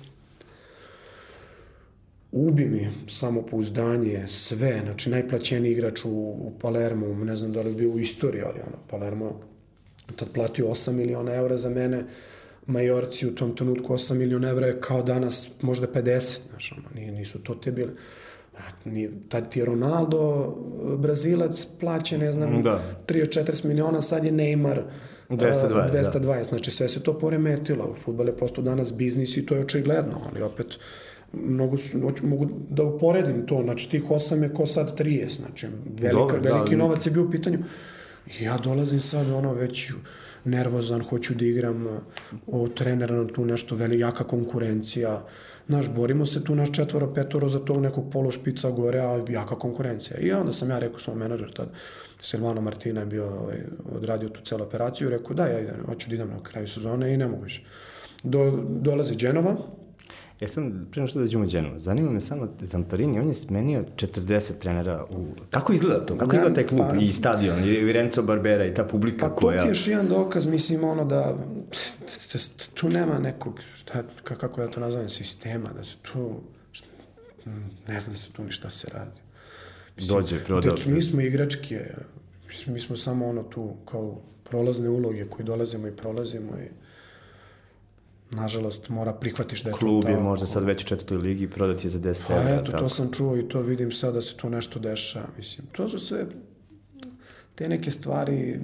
ubi mi samopouzdanje, sve, znači najplaćeniji igrač u, u Palermu, ne znam da li bio u istoriji, ali ono, Palermo tad platio 8 miliona evra za mene, Majorci u tom trenutku 8 miliona evra je kao danas možda 50, znaš, ono, nisu to te bile. Tad ti je Ronaldo, Brazilac, plaće, ne znam, da. 30-40 miliona, sad je Neymar, 220, 220 da. znači sve se to poremetilo. Futbol je postao danas biznis i to je očigledno, ali opet mnogo su, mogu da uporedim to, znači tih 8 je ko sad 30, znači velika, Dobre, da, veliki da, novac je bio u pitanju. Ja dolazim sad ono već nervozan, hoću da igram o trenera na tu nešto veli, jaka konkurencija. Znaš, borimo se tu naš četvoro, petoro za tog nekog pološpica gore, a jaka konkurencija. I onda sam ja rekao svom menadžer tad, Silvano Martina je bio ovaj, odradio tu celu operaciju, rekao da, ja idem, hoću da idem na kraju sezone i ne mogu više. Do, dolazi Dženova, Ja sam, prema što dođemo u Dženu, zanima me samo Zamparini, on je smenio 40 trenera u... Kako izgleda to? Kako ja, izgleda taj klub pa, i stadion, i Renzo Barbera i ta publika pa, koja... Pa to je još jedan dokaz, mislim, ono da tu nema nekog, šta, kako ja to nazovem, sistema, da se tu, šta, ne zna se tu ni šta se radi. Mislim, Dođe, prodao. mi smo igračke, mi smo samo ono tu kao prolazne uloge koji dolazimo i prolazimo i nažalost, mora prihvatiš da je Klub to je možda sad već u četvrtoj ligi, prodati je za 10 pa, evra. eto, tako. to sam čuo i to vidim sad da se tu nešto dešava. Mislim, to su sve te neke stvari,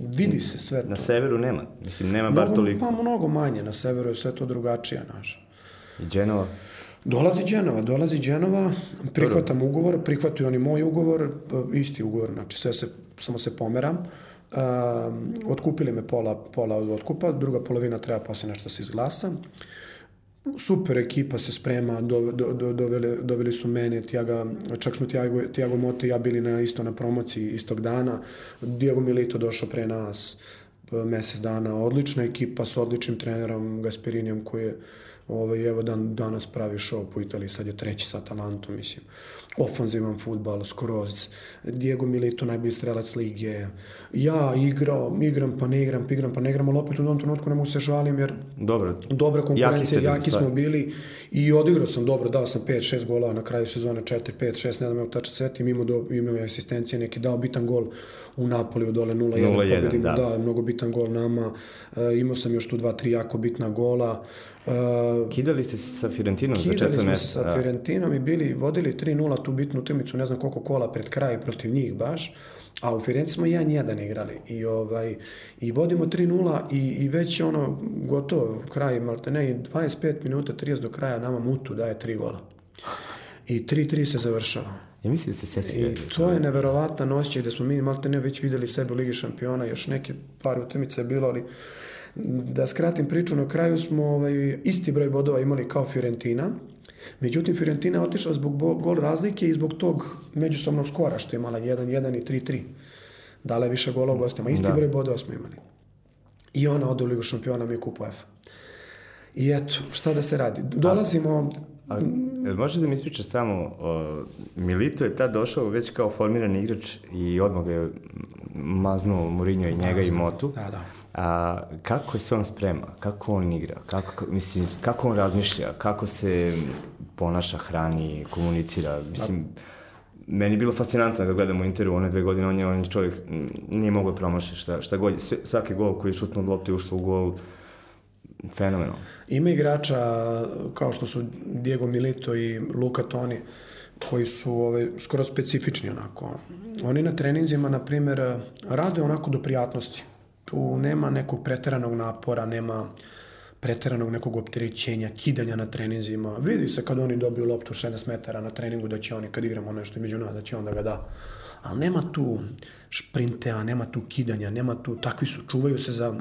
vidi se sve to. Na severu nema, mislim, nema mnogo, bar toliko. Pa mnogo manje, na severu je sve to drugačije, naš. I Dženova? Dolazi Dženova, dolazi Dženova, prihvatam ugovor, prihvataju oni moj ugovor, isti ugovor, znači sve se, samo se pomeram. Uh, Um, otkupili me pola, pola od otkupa, druga polovina treba posle nešto se izglasa. Super ekipa se sprema, do, do, do, doveli, doveli su mene, Tiaga, čak smo Tiago, Tiago Mote i ja bili na, isto na promociji istog dana. Diego Milito došao pre nas mesec dana. Odlična ekipa s odličnim trenerom Gasperinijom koji je ovaj, evo dan, danas pravi show po Italiji, sad je treći sa Atalantom, mislim ofanzivan futbal, skroz. Diego Milito, najbolji strelac lige. Ja igrao, igram pa ne igram, pa igram pa ne igram, ali opet u jednom trenutku ne mogu se žalim jer dobro. dobra konkurencija, jaki, jaki smo bili i odigrao sam dobro, dao sam 5-6 golova na kraju sezone, 4, 5, 6, ne znam kako tačno setim, imao, do, imao je asistencije neki, dao bitan gol u Napoliju dole 0-1, pobedimo, da. da, mnogo bitan gol nama, e, imao sam još tu 2-3 jako bitna gola, Uh, Kidali ste se sa Fiorentinom za četvrto mesto? Kidali smo se sa da. Fiorentinom i bili, vodili 3-0 tu bitnu utakmicu, ne znam koliko kola pred kraj protiv njih baš. A u Firenci smo 1-1 igrali i ovaj i vodimo 3:0 i i već ono gotovo kraj malte ne 25 minuta 30 do kraja nama Mutu daje 3 gola. I 3-3 se završava. Ja mislim da se seća. I to je neverovatan osjećaj da smo mi malte ne već videli sebe u Ligi šampiona, još neke par utakmica je bilo, ali Da skratim priču, na kraju smo ovaj, isti broj bodova imali kao Fiorentina, međutim Fiorentina je otišla zbog gol razlike i zbog tog međusobnog skora što je imala 1-1 i 3-3. Dala je više gola u gostima, isti da. broj bodova smo imali. I ona ode u Ligu šampiona, mi kupu UEFA. I eto, šta da se radi? Dolazimo... A, a može da mi ispričaš samo, o, Milito je tad došao već kao formirani igrač i odmah je maznuo Mourinho i njega da, i Motu. Da, da. A, kako se on sprema? Kako on igra? Kako, mislim, kako on razmišlja? Kako se ponaša, hrani, komunicira? Mislim, da. meni je bilo fascinantno da gledamo u intervju one dve godine, on je, on je čovjek, nije mogo da promaši šta, šta god, svaki gol koji je šutno od lopte ušlo u gol, fenomenalno. Ima igrača kao što su Diego Milito i Luka Toni, koji su ove, skoro specifični onako. Oni na treninzima, na primjer, rade onako do prijatnosti tu nema nekog preteranog napora, nema preteranog nekog opterećenja, kidanja na treninzima. Vidi se kad oni dobiju loptu 16 metara na treningu da će oni, kad igramo nešto među nas, da će onda ga da. Ali nema tu šprintea, nema tu kidanja, nema tu, takvi su, čuvaju se za,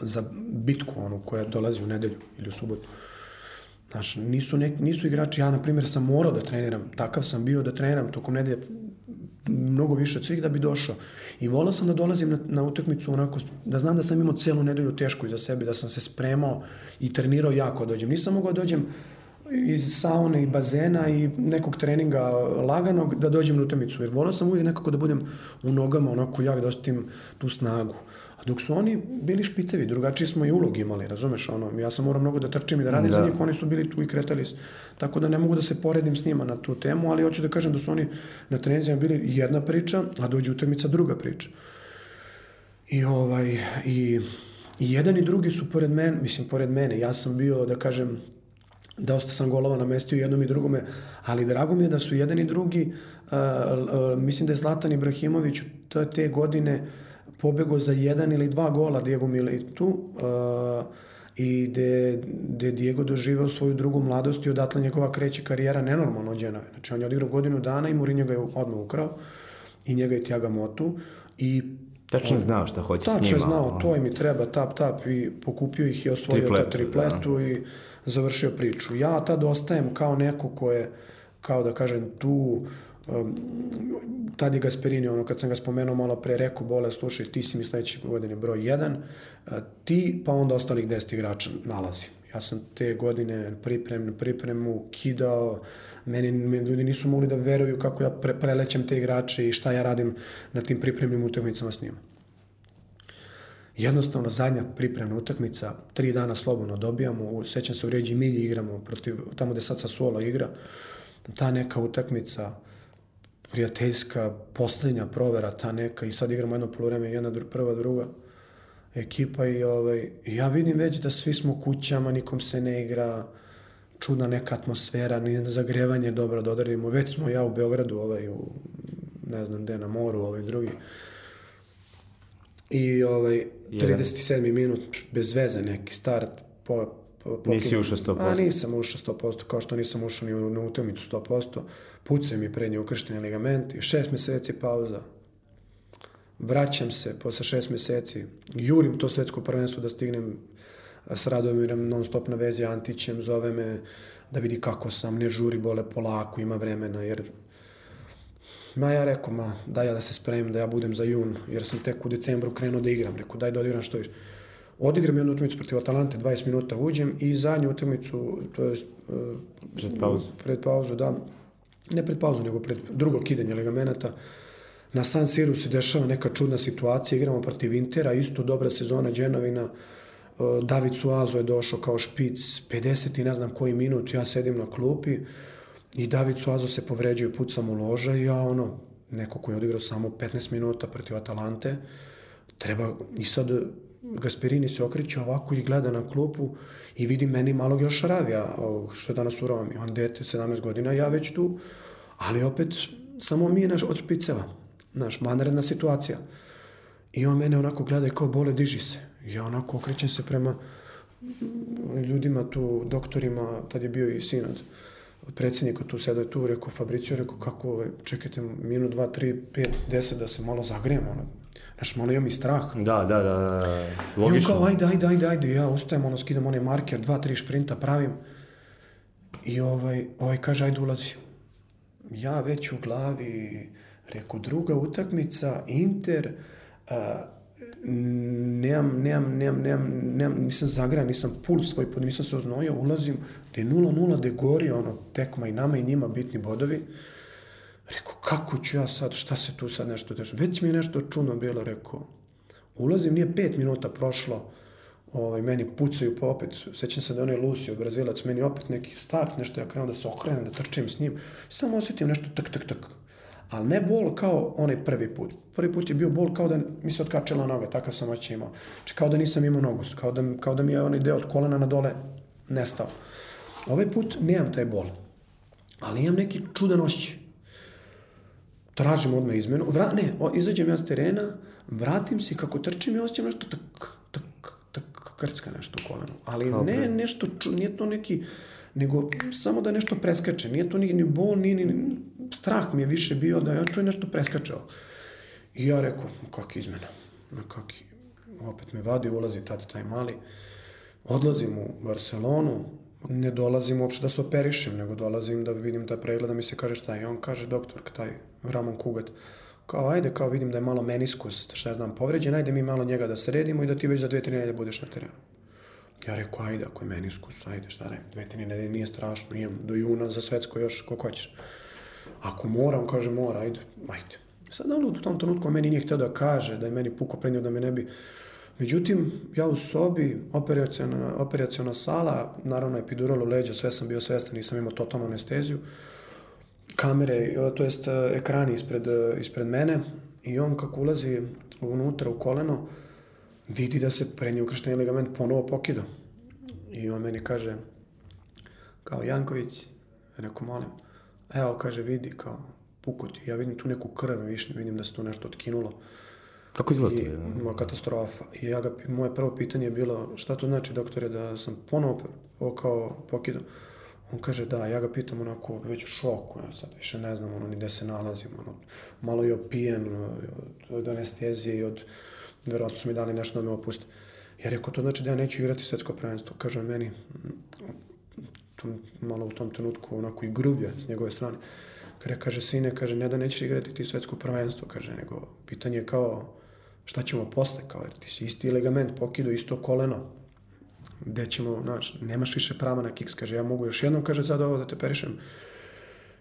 za bitku onu koja dolazi u nedelju ili u subotu. Znaš, nisu, nek, nisu igrači, ja na primjer sam morao da treniram, takav sam bio da treniram tokom nedelje mnogo više od svih da bi došao. I volao sam da dolazim na, na utakmicu onako, da znam da sam imao celu nedelju tešku iza sebe, da sam se spremao i trenirao jako da dođem. Nisam mogao da dođem iz saune i bazena i nekog treninga laganog da dođem na utakmicu. Jer volao sam uvijek nekako da budem u nogama, onako jak da osetim tu snagu. A dok su oni bili špicevi, drugačiji smo i ulog imali, razumeš, ono, ja sam morao mnogo da trčim i da radim da. za njih, oni su bili tu i kretali se. Tako da ne mogu da se poredim s njima na tu temu, ali hoću da kažem da su oni na trenizima bili jedna priča, a dođe utakmica druga priča. I ovaj, i, i jedan i drugi su pored mene, mislim, pored mene, ja sam bio, da kažem, dosta sam golova namestio jednom i drugome, ali drago mi je da su jedan i drugi, uh, uh, mislim da je Zlatan Ibrahimović te, te godine pobego za jedan ili dva gola Diego Militu uh, i gde, gde Diego doživeo svoju drugu mladost i odatle njegova kreće karijera nenormalno ođena. Znači on je odigrao godinu dana i Mourinho ga je odmah ukrao i njega je Tiaga Motu i Tačno je znao šta hoće s njima. Tačno je znao, to im i treba, tap, tap i pokupio ih i osvojio tripletu, ta tripletu da. i završio priču. Ja tad ostajem kao neko ko je, kao da kažem, tu um, tad Gasperini, ono kad sam ga spomenuo malo pre, rekao, bole, slušaj, ti si mi sledeće godine broj 1, ti pa onda ostalih 10 igrača nalazi. Ja sam te godine priprem, pripremu kidao, meni, meni ljudi nisu mogli da veruju kako ja pre, prelećem te igrače i šta ja radim na tim pripremnim utakmicama s njima. Jednostavno, zadnja pripremna utakmica, tri dana slobodno dobijamo, sećam se u Ređi Milji igramo protiv, tamo gde sad Sassuolo igra, ta neka utakmica, prijateljska, poslednja provera, ta neka, i sad igramo jedno polovreme, jedna, prva, druga ekipa i ovaj, ja vidim već da svi smo kućama, nikom se ne igra, čudna neka atmosfera, ni zagrevanje dobro da odradimo. Već smo ja u Beogradu, ovaj, u, ne znam gde, na moru, ovaj drugi. I ovaj, 37. minut, bez veze neki start, po, po, po Nisi ušao 100%? A nisam ušao 100%, kao što nisam ušao ni u, na utakmicu 100%. Pucaju mi prednji ukršteni ligamenti, šest meseci pauza. Vraćam se posle šest meseci, jurim to svetsko prvenstvo da stignem s Radomirom non stop na vezi Antićem, zove me da vidi kako sam, ne žuri, bole polako, ima vremena, jer Ma ja rekao, ma daj ja da se spremim, da ja budem za jun, jer sam tek u decembru krenuo da igram. Rekao, daj da odigram što više. Odigram jednu utakmicu protiv Atalante, 20 minuta uđem i zadnju utakmicu, to je... Uh, pred pauzu. Pred pauzu, da. Ne pred pauzu, nego pred drugo kidanje ligamenata. Na San Siru se dešava neka čudna situacija, igramo protiv Intera, isto dobra sezona Dženovina, uh, David Suazo je došao kao špic, 50 i ne znam koji minut, ja sedim na klupi, I David Suazo se povređuje, pucam u loža i ja ono, neko koji je odigrao samo 15 minuta protiv Atalante, treba, i sad Gasperini se okreće ovako i gleda na klupu i vidi meni malog još Ravija, što je danas u Romi, on dete, 17 godina, ja već tu, ali opet samo mi je naš od špiceva, naš, vanredna situacija. I on mene onako gleda i kao bole, diži se. Ja onako okrećem se prema ljudima tu, doktorima, tad je bio i sinod predsjednika tu sedao tu, rekao Fabricio, rekao kako, ovaj, čekajte minut, dva, tri, pet, deset da se malo zagrijem, ono, Znaš, malo imam i strah. Da, da, da, da. logično. I on kao, ajde, ajde, ajde, ajde, ja ustajem, ono, skidam onaj marker, dva, tri šprinta pravim. I ovaj, ovaj kaže, ajde, ulazi. Ja već u glavi, rekao, druga utakmica, Inter, uh, nemam, nemam, nemam, nemam, nemam, nisam zagrejan, nisam puls svoj pod, nisam se oznojio, ulazim, da je 0-0, da gori ono, tekma i nama i njima bitni bodovi. Rekao, kako ću ja sad, šta se tu sad nešto dešava? Već mi je nešto čudno bilo, rekao. Ulazim, nije pet minuta prošlo, ovaj, meni pucaju pa opet, sećam se da onaj Lucio, Brazilac, meni opet neki start, nešto ja krenuo da se okrenem, da trčim s njim, samo osetim nešto tak, tak, tak, ali ne bol kao onaj prvi put. Prvi put je bio bol kao da mi se otkačila noga, takav sam već imao. Znači kao da nisam imao nogu, kao da, kao da mi je onaj deo od kolena na dole nestao. Ovaj put nemam taj bol, ali imam neki čudan osjećaj. Tražim odmah izmenu, vra, ne, o, izađem ja s terena, vratim se kako trčim i osjećam nešto tak, tak, tak, krcka nešto u kolenu. Ali Kao ne nešto, nije to neki, nego samo da nešto preskače. Nije to ni, ni bol, ni, ni, strah mi je više bio da ja čujem nešto preskačao. I ja rekao, kak izmena? Na kaki, opet me vadi, ulazi tada taj mali. Odlazim u Barcelonu, ne dolazim uopšte da se operišem, nego dolazim da vidim da pregleda mi se kaže šta je. On kaže, doktor, taj Ramon Kugat, kao ajde, kao vidim da je malo meniskus, šta ja znam, povređen, ajde mi malo njega da sredimo i da ti već za dve, tri nedelje budeš na terenu. Ja rekao, ajde, ako je meniskus, ajde, šta ne, dve tri nedelje nije strašno, imam do juna za svetsko još, koliko hoćeš. Ako moram, kaže, mora, ajde, ajde. Sad on u tom trenutku meni nije hteo da kaže, da je meni puko prenio da me ne bi... Međutim, ja u sobi, operacijona, operacijona sala, naravno epidural leđa, sve sam bio svestan, nisam imao totalnu anesteziju, kamere, to jest ekrani ispred, ispred mene i on kako ulazi unutra u koleno, vidi da se prednji ukršteni ligament ponovo pokida. I on meni kaže, kao Janković, rekao, molim, evo, kaže, vidi, kao, pukuti. Ja vidim tu neku krv, viš, vidim da se tu nešto otkinulo. Kako izgleda to? Ima katastrofa. I ja ga, moje prvo pitanje je bilo, šta to znači, doktore, da sam ponovo kao pokidao? On kaže da, ja ga pitam onako već u šoku, ja sad više ne znam ono ni gde se nalazim, ono, malo je opijen od anestezije i od, verovatno su mi dali nešto da me opuste. Ja rekao, to znači da ja neću igrati svetsko prvenstvo. Kaže on meni, to, malo u tom trenutku onako i grublje s njegove strane. Kada kaže, sine, kaže, ne da nećeš igrati ti svetsko prvenstvo, kaže, nego pitanje je kao, šta ćemo posle, kao, jer ti si isti ligament pokido, isto koleno, gde ćemo, znaš, nemaš više prava na kiks, kaže, ja mogu još jednom, kaže, sad ovo da te perišem.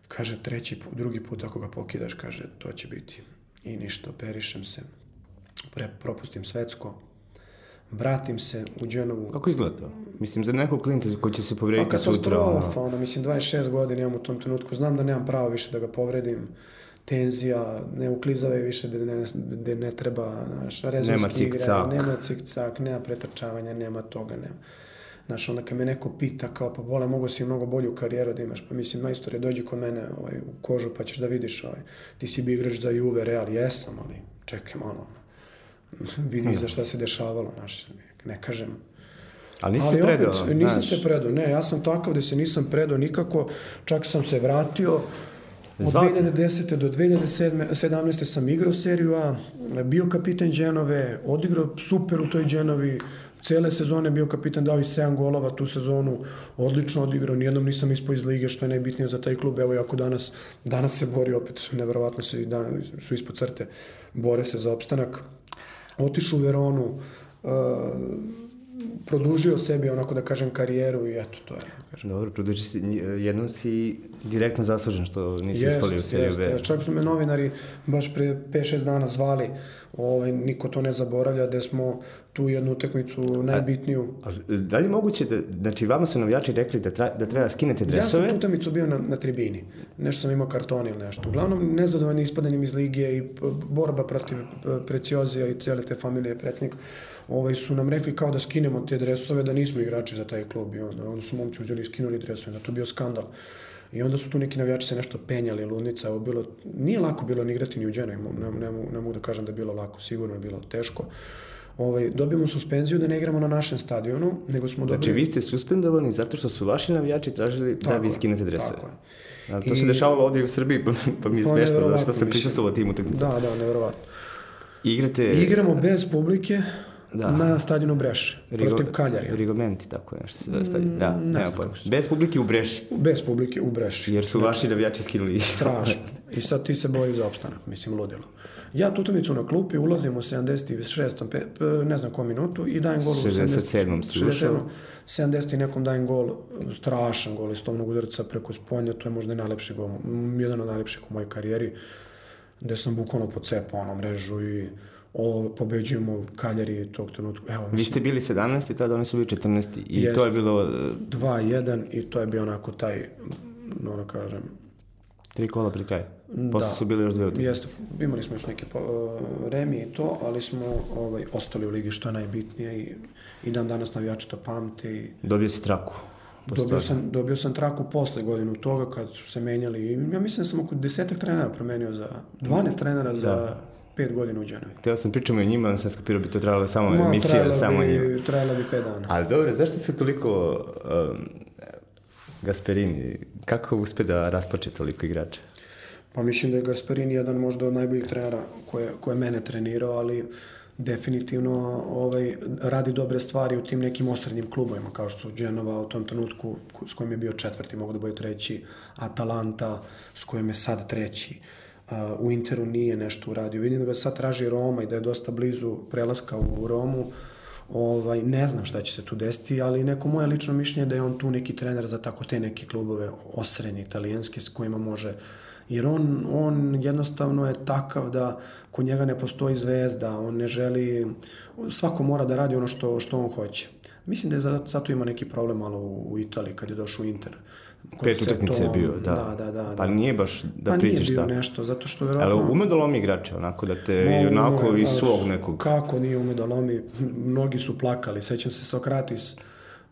Kaže, treći put, drugi put ako ga pokidaš, kaže, to će biti. I ništa, operišem se, pre, propustim svetsko, vratim se u Dženovu. Kako izgleda to? Mislim, za nekog klinca koji će se povrediti pa, sutra... Katastrofa, ono, mislim, 26 godina imam u tom trenutku, znam da nemam pravo više da ga povredim, tenzija, ne uklizave više da ne, da ne treba, znaš, rezonski igre, nema cik-cak, nema pretrčavanja, nema toga, nema. Znaš, onda kad me neko pita kao, pa bole, mogu si mnogo bolju karijeru da imaš, pa mislim, majstore, dođi kod mene ovaj, u kožu pa ćeš da vidiš, ovaj, ti si bi igrač za Juve, Real, jesam, ali čekaj malo, vidi za šta se dešavalo, znaš, ne kažem, Ali nisi se predao? Nisam se predao, ne, ja sam takav da se nisam predao nikako, čak sam se vratio, Od 2010. do 2017. sam igrao seriju A, bio kapitan Dženove, odigrao super u toj Dženovi, cele sezone bio kapitan, dao i 7 golova tu sezonu, odlično odigrao, nijednom nisam ispao iz lige, što je najbitnije za taj klub, evo jako danas, danas se bori opet, neverovatno se, dan, su ispod crte, bore se za opstanak. Otišu u Veronu, uh, produžio sebi, onako da kažem, karijeru i eto, to je. Da kažem. Dobro, produžio si, jednom si direktno zaslužen što nisi jest, ispali u seriju B. Jest, čak su me novinari baš pre 5-6 dana zvali, ovaj, niko to ne zaboravlja, da smo tu jednu utekmicu najbitniju. A, a da li moguće da, znači vama su navijači rekli da, tra, da treba da skinete dresove? Ja sam tu utakmicu bio na, na tribini, nešto sam imao karton ili nešto. Uglavnom, nezadovanje ispadanjem iz lige i borba protiv preciozija i cijele te familije predsjednika ovaj, su nam rekli kao da skinemo te dresove, da nismo igrači za taj klub i onda, onda su momci uzeli i skinuli dresove, da to bio skandal. I onda su tu neki navijači se nešto penjali, ludnica, ovo bilo, nije lako bilo ni igrati ni u džene, ne, ne, ne mogu da kažem da je bilo lako, sigurno je bilo teško. Ovaj, dobijemo suspenziju da ne igramo na našem stadionu, nego smo dobili... Znači vi ste suspendovani zato što su vaši navijači tražili da tako da vi skinete dresove. Tako je. A, to I... se dešavalo ovde u Srbiji, pa, pa mi je smešno da što sam prisustvovao tim utakmicama. Da, da, nevjerovatno. Igrate... Igramo bez publike, da. na stadionu Breš, Rigo, protiv Kaljarija. Rigomenti, tako nešto se zove stadion. Da, ne nema pojma. Bez publike u Breši. Bez publike u Breši. Jer su vaši navijači skinuli. Strašno. I sad ti se bori za opstanak, mislim, ludilo. Ja tutomicu na klupi, ulazim u 76. ne znam kom minutu i dajem gol u 67. 67. 70. nekom dajem gol, strašan gol iz tomnog udarca preko sponja, to je možda i najlepši gol, jedan od najlepših u mojoj karijeri, gde sam bukvalno pocepao ono mrežu i o, pobeđujemo Kaljari tog trenutka. Evo, mislim, Vi ste bili 17. tada oni su bili 14. I jest, to je bilo... 2-1 i to je bio onako taj, no da kažem... Tri kola pri kraju. Posle da, su bili još dve utakmice. Jeste, imali smo još neke uh, remi i to, ali smo ovaj, ostali u ligi što je najbitnije i, i dan danas navijači to pamte. I... Dobio si traku. Dobio sam, dobio sam traku posle godinu toga kad su se menjali. Ja mislim da sam oko desetak trenera promenio za, 12 trenera da. Pet godina u Džanovi. Teo sam pričamo o njima, sam skapirao bi to trebalo samo Ma, emisija, samo njima. Trajalo bi pet dana. Ali dobro, zašto su toliko um, Gasperini, kako uspe da raspoče toliko igrača? Pa mislim da je Gasperini jedan možda od najboljih trenera koje, koje mene trenirao, ali definitivno ovaj, radi dobre stvari u tim nekim osrednjim klubovima, kao što su Genova u tom trenutku s kojim je bio četvrti, mogu da bude treći, Atalanta s kojim je sad treći. Uh, u Interu nije nešto uradio. Vidim da ga sad traži Roma i da je dosta blizu prelaska u Romu. Ovaj, ne znam šta će se tu desiti, ali neko moje lično mišljenje je da je on tu neki trener za tako te neke klubove osrednje italijanske s kojima može jer on, on jednostavno je takav da kod njega ne postoji zvezda, on ne želi, svako mora da radi ono što, što on hoće. Mislim da je zato ima neki problem malo u, u Italiji kad je došao u Inter. Pet utakmice je bio, da. Da, da, da. Pa da. nije baš da pa pričaš šta. Pa nije bio nešto, zato što verovatno... Ali ume da lomi igrače, onako da te, no, onako iz svog nekog... Kako nije ume da lomi? Mnogi su plakali. Sećam se Sokratis,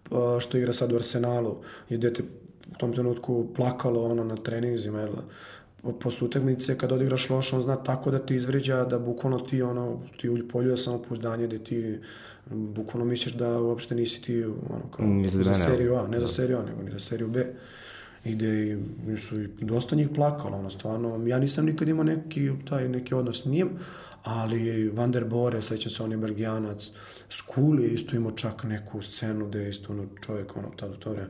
pa, što igra sad u Arsenalu, je dete u tom trenutku plakalo ono na treninzima, jel? posle utakmice kad odigraš loše, on zna tako da ti izvređa da bukvalno ti ono, ti uljpoljuje samopouzdanje da ti bukvalno misliš da uopšte nisi ti ono, kao, za, za seriju A, ne za seriju A, nego ni za seriju B. I gde su i dosta njih plakalo, ono, stvarno, ja nisam nikad imao neki, taj neki odnos s njim, ali Van der Bore, slećam se on je belgijanac, Skuli je isto imao čak neku scenu gde je isto ono, čovjek, ono, tada to vreme,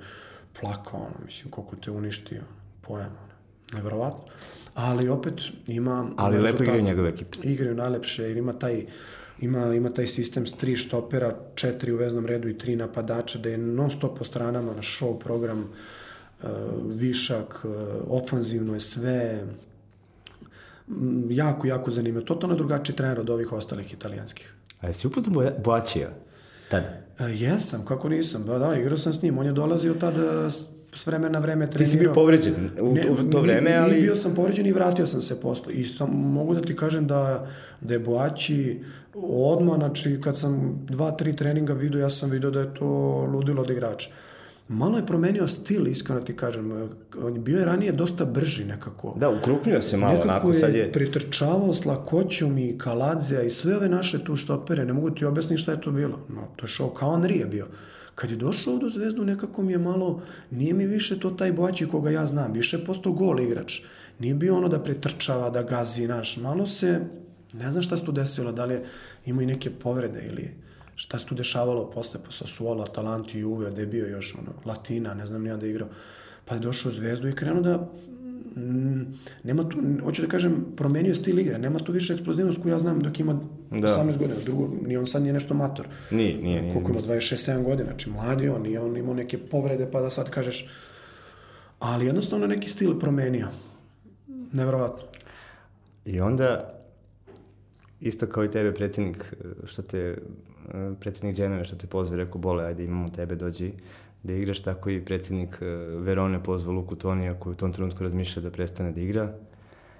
plakao, ono, mislim, koliko te uništio, pojem, ono, nevrovatno. Ali opet ima... Ali lepo igraju njegove ekipe. Igraju najlepše, jer ima taj ima, ima taj sistem s tri štopera, četiri u veznom redu i tri napadača, da je non stop po stranama na show program, uh, višak, uh, ofanzivno je sve, jako, jako zanimljivo. Totalno drugačiji trener od ovih ostalih italijanskih. A jesi uputan Boačija? Tada? Uh, jesam, kako nisam. Da, da, igrao sam s njim. On je dolazio tada s vremena na vreme trenirao. Ti si bio povređen u, ne, u to vreme, ali... bio sam povređen i vratio sam se posle. Isto mogu da ti kažem da, da je Boaći odmah, znači kad sam dva, tri treninga vidio, ja sam vidio da je to ludilo od igrača. Malo je promenio stil, iskreno ti kažem. On je bio je ranije dosta brži nekako. Da, ukrupnio se malo, nekako onako sad je... je pritrčavao s lakoćom i Kaladzija i sve ove naše tu štopere. Ne mogu ti objasniti šta je to bilo. No, to je šao kao Henri je bio. Kad je došao ovdje u Zvezdu, nekako mi je malo, nije mi više to taj Boaći koga ja znam, više je postao gol igrač. Nije bio ono da pretrčava, da gazi, naš. Malo se, ne znam šta se tu desilo, da li je imao i neke povrede ili šta se tu dešavalo posle po Sassuolo, Atalanti, Juve, da je bio još ono, Latina, ne znam nija da je igrao. Pa je došao u Zvezdu i krenuo da Mm, nema tu, hoću da kažem, promenio stil igre, nema tu više eksplozivnost koju ja znam dok ima da. 18 godina, drugo, ni on sad nije nešto mator. Nije, nije, nije. Koliko ima, 26-7 godina, znači mladi on, nije on imao neke povrede pa da sad kažeš, ali jednostavno neki stil promenio. Nevrovatno. I onda, isto kao i tebe, predsjednik, što te, predsjednik Dženove, što te pozve, rekao, bole, ajde imamo tebe, dođi da igraš, tako i predsjednik e, Verone pozvao Luku Tonija koji u tom trenutku razmišlja da prestane da igra.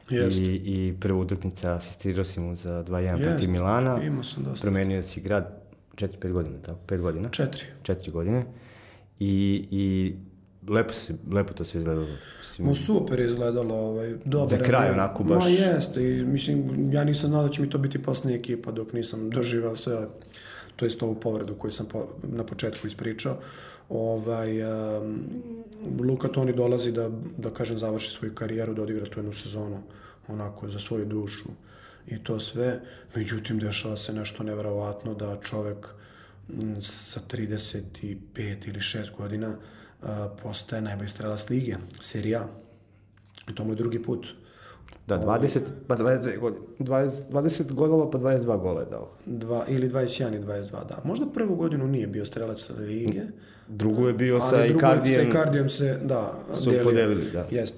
Jest. I, I prva utakmica asistirao si mu za 2-1 protiv Milana. Imao sam dosta. Promenio si grad 4-5 godina, tako? 5 godina? 4. 4 godine. I, i lepo, si, lepo to sve izgledalo. Mo super izgledalo, ovaj, dobro. Za kraj onako baš. Ma jeste, i mislim, ja nisam znao da će mi to biti posljednja ekipa dok nisam doživao sve, to jest ovu povredu koju sam po, na početku ispričao ovaj, um, Luka Toni dolazi da, da kažem, završi svoju karijeru, da odigra tu jednu sezonu, onako, za svoju dušu i to sve. Međutim, dešava se nešto nevjerovatno da čovek sa 35 ili 6 godina uh, postaje najbolji strelac lige, serija. I to mu je drugi put. Da, 20, pa 22 godine. 20, 20 golova, pa 22 gola je dao. Dva, ili 21 i 22, da. Možda prvu godinu nije bio strelac lige. Drugo je bio sa Icardijem. Sa Icardijem se, da, su delio. podelili, da. Jest.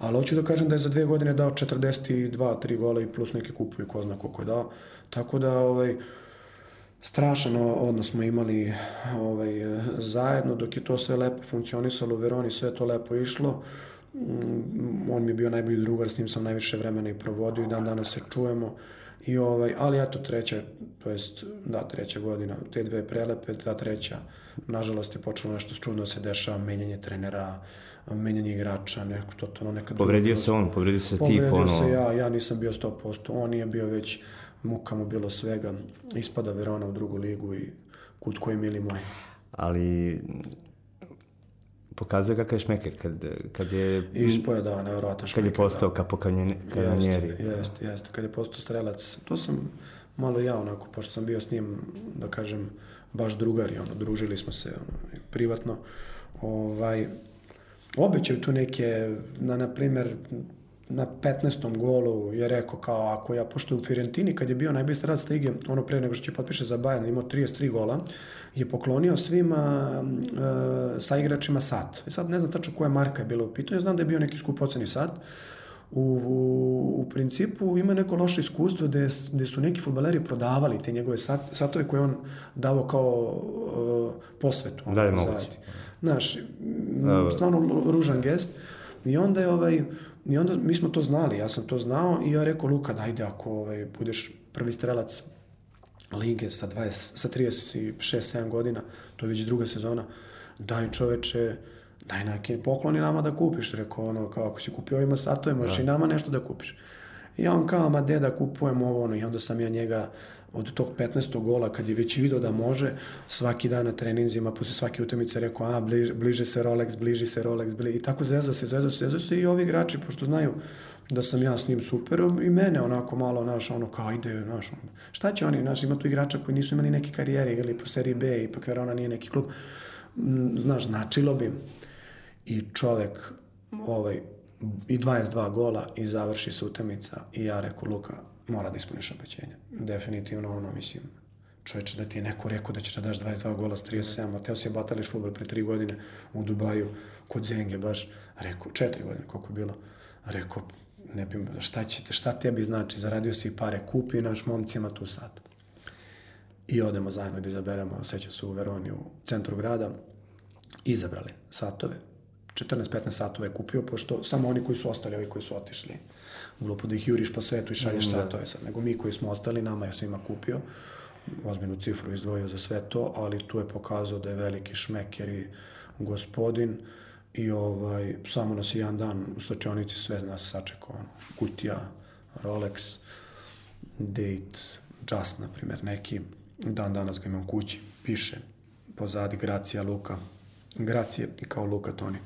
Ali hoću da kažem da je za dve godine dao 42, 3 gola i plus neke kupovi, ko zna koliko je dao. Tako da, ovaj, strašan odnos smo imali ovaj, zajedno, dok je to sve lepo funkcionisalo u Veroni, sve to lepo išlo. Mm, on mi je bio najbolji drugar, s njim sam najviše vremena i provodio i dan danas se čujemo. I ovaj, ali eto treća, to jest, da, treća godina, te dve prelepe, ta treća, nažalost je počelo nešto čudno se dešava, menjanje trenera, menjanje igrača, neko, to, to nekad... Povredio se on, povredio se ti, ono... Povredio se ja, ja nisam bio 100%, on je bio već, muka mu bilo svega, ispada Verona u drugu ligu i kut koji mili moj. Ali pokazuje kakav je šmeker kad, kad je... Ispoje, da, nevjerojatan šmeker. Kad je postao da. kapo. Jeste, jeste, jeste. Kad je postao strelac. To sam malo ja onako, pošto sam bio s njim, da kažem, baš drugari, ono, družili smo se ono, privatno. Ovaj, obećaju tu neke, na, na primer, na 15. golu je rekao kao ako ja, pošto u Fiorentini kad je bio najbolji strelac lige, ono pre nego što će potpiše za Bayern, imao 33 gola, je poklonio svim uh, sa igračima sat. I sad ne znam tačno koja marka je bila u pitanju, znam da je bio neki skupoceni sat, u, u, u principu ima neko loše iskustvo gde, gde su neki futbaleri prodavali te njegove sat, satove koje on davo kao uh, posvetu. Da je moguće. Znaš, stvarno ružan gest. I onda je ovaj, i onda mi smo to znali, ja sam to znao i ja rekao Luka, dajde ako ovaj, budeš prvi strelac lige sa 20, sa 36-7 godina, to je već druga sezona, daj čoveče, daj neki pokloni nama da kupiš, rekao ono, kao ako si kupio ovima satove, možeš da. i nama nešto da kupiš. I on kao, ma deda, kupujem ovo, ono, i onda sam ja njega od tog 15. gola, kad je već video da može, svaki dan na treninzima, posle svake utakmice rekao, a, bliže, bliže se Rolex, bliži se Rolex, bliže, i tako zezao se, zezao se, zezao se, i ovi igrači, pošto znaju da sam ja s njim super, i mene onako malo, naš, ono, kao ide, naš, šta će oni, znaš, ima tu igrača koji nisu imali neke karijere, igrali po seriji B, ipak Verona nije neki klub, znaš, značilo bi i čovek, ovaj, i 22 gola i završi se utakmica i ja reku Luka, mora da ispuniš obećenje. Definitivno ono, mislim, čoveče da ti je neko rekao da ćeš da daš 22 gola s 37, a teo si je batališ futbol pre 3 godine u Dubaju, kod Zenge, baš, rekao, 4 godine, koliko je bilo, rekao, ne bi, šta, će, šta tebi znači, zaradio si pare, kupi naš momcima tu sad. I odemo zajedno da izaberemo, sećam se u Veroni u centru grada, izabrali satove, 14-15 satove je kupio, pošto samo oni koji su ostali, ovi koji su otišli, glupo da ih juriš po svetu i šalješ mm, satove sad, nego mi koji smo ostali, nama je svima kupio, ozbiljnu cifru izdvojio za sve to, ali tu je pokazao da je veliki šmeker i gospodin i ovaj, samo nas jedan dan u slačionici sve nas sačekao, ono, kutija, Rolex, date, Just, na primjer, neki, dan danas ga imam kući, piše pozadi Gracija Luka, Gracije kao Luka Toni.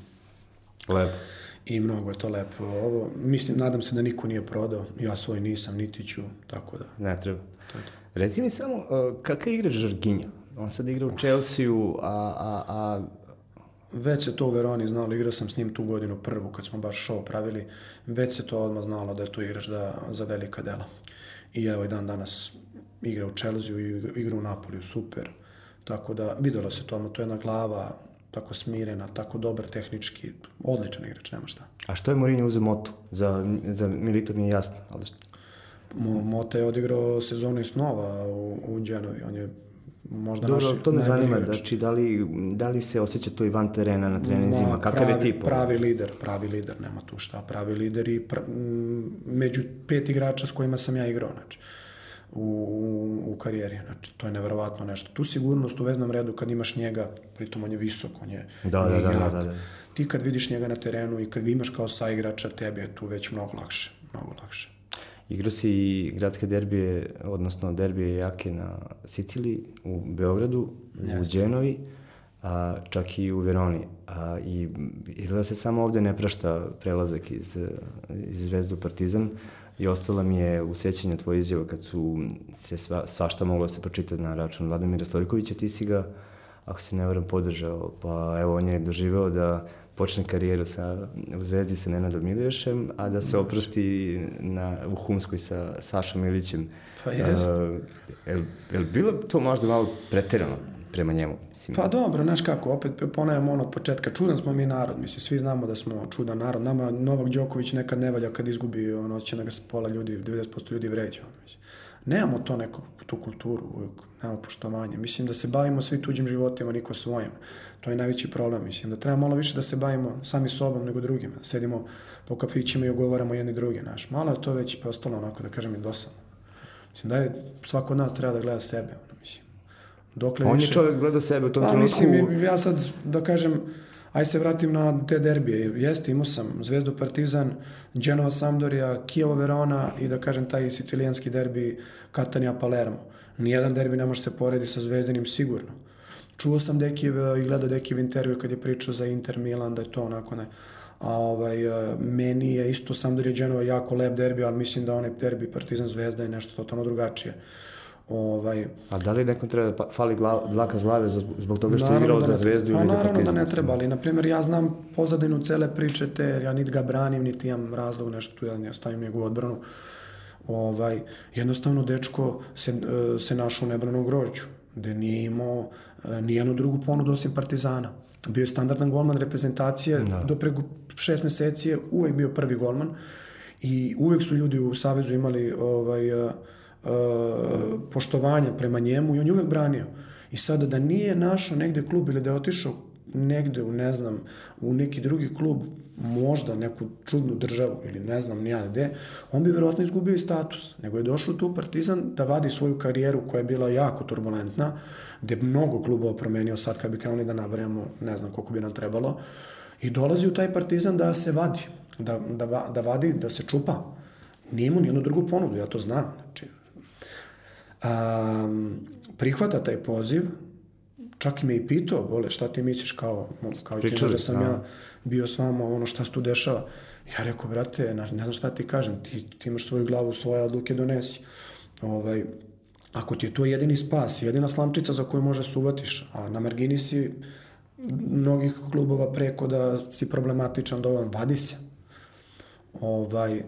Lepo. I mnogo je to lepo. Ovo, mislim, nadam se da niko nije prodao. Ja svoj nisam, niti ću, tako da. Ne treba. To je to. Reci mi samo, uh, kakav igra Žarginja? On sad igra u Chelsea-u, a, a, a Već se to u Veroni znalo, igrao sam s njim tu godinu prvu kad smo baš show pravili, već se to odmah znalo da je to igrač da, za velika dela. I evo i dan danas igra u Chelsea i igra u Napoliju, super. Tako da videlo se to, to je jedna glava, tako smirena, tako dobar tehnički, odličan igrač, nema šta. A što je Mourinho uzeo Motu? Za, za Militar nije jasno, ali Mo, Mota je odigrao sezonu i snova u, u Genovi, on je možda Dobro, naš to me zanima, igrač. znači da li, da li se osjeća to i van terena na treninzima, kakav pravi, je tip? Pravi lider, pravi lider, nema tu šta, pravi lider i pra, među pet igrača s kojima sam ja igrao, znači u, u karijeri. Znači, to je neverovatno nešto. Tu sigurnost u veznom redu kad imaš njega, pritom on je visok, on je da, da, da, da, da, da. Ti kad vidiš njega na terenu i kad ga imaš kao saigrača, tebi je tu već mnogo lakše. Mnogo lakše. Igrao si i gradske derbije, odnosno derbije jake na Siciliji, u Beogradu, Jeste. u Dženovi, a, čak i u Veroni. A, I izgleda se samo ovde ne prašta prelazak iz, iz Zvezdu Partizan i ostala mi je u sećanju tvoje izjava kad su se sva, svašta moglo da se pročitati na račun Vladimira Stojkovića, ti si ga, ako se ne varam, podržao, pa evo on je doživeo da počne karijeru sa, u Zvezdi sa Nenadom Miliješem, a da se oprosti na, u Humskoj sa Sašom Ilićem. Pa jest. Uh, je, je bilo to možda malo preterano? Prema njemu. Mislim. Pa dobro, znaš kako, opet ponajam ono od početka, čudan smo mi narod, mislim, svi znamo da smo čudan narod, nama Novak Đoković nekad ne valja kad izgubi, ono, će da ga pola ljudi, 90% ljudi vređa, ono, mislim. Nemamo to neku, tu kulturu, uvijek, nemamo poštovanje. Mislim da se bavimo svi tuđim životima, niko svojim. To je najveći problem, mislim, da treba malo više da se bavimo sami sobom nego drugima. Sedimo po kafićima i ogovaramo jedni drugi, naš. Malo je to već postalo onako, da kažem, i dosadno. Mislim da je, svako od nas treba da gleda sebe. Dokle On više... je čovjek gleda sebe u tom pa, trenutku. Mislim, ja sad, da kažem, aj se vratim na te derbije. Jeste, imao sam Zvezdu Partizan, Genova Sampdoria, Kijevo Verona i da kažem taj sicilijanski derbi Katanija Palermo. Nijedan derbi ne može se poredi sa Zvezdinim sigurno. Čuo sam Dekiv i gledao Dekiv intervju kad je pričao za Inter Milan, da je to onako ne. A ovaj, meni je isto Sampdoria Genova jako lep derbi, ali mislim da onaj derbi Partizan Zvezda je nešto totalno drugačije. Ovaj, A da li nekom treba da pa, fali glav, dlaka zlave zbog toga što je igrao za zvezdu pa, ili za partizan? Naravno da ne treba, ali na primjer ja znam pozadinu cele priče te, ja niti ga branim, niti imam razlog nešto tu, ja stavim njegovu odbranu. Ovaj, jednostavno dečko se, e, se našao u nebranom grožđu, gde nije imao e, nijednu drugu ponudu osim Partizana. Bio je standardan golman reprezentacije, da. do preko šest meseci je uvek bio prvi golman i uvek su ljudi u Savezu imali ovaj, uh, uh, poštovanja prema njemu i on je uvek branio. I sada da nije našao negde klub ili da je otišao negde u, ne znam, u neki drugi klub, možda neku čudnu državu ili ne znam nija gde, on bi verovatno izgubio i status. Nego je došao tu Partizan da vadi svoju karijeru koja je bila jako turbulentna, gde mnogo klubova promenio sad kad bi krenuli da nabrajamo, ne znam koliko bi nam trebalo, i dolazi u taj Partizan da se vadi, da, da, da vadi, da se čupa. Nije mu nijednu drugu ponudu, ja to znam. Znači, um, prihvata taj poziv, čak i me i pitao, bole, šta ti misliš kao, kao ti da sam ja bio s vama, ono šta se tu dešava. Ja rekao, brate, ne znam šta ti kažem, ti, ti imaš svoju glavu, svoje odluke donesi. Ovaj, ako ti je to jedini spas, jedina slamčica za koju možeš suvatiš, a na margini si mnogih klubova preko da si problematičan dovoljno, vadi se. Ovaj,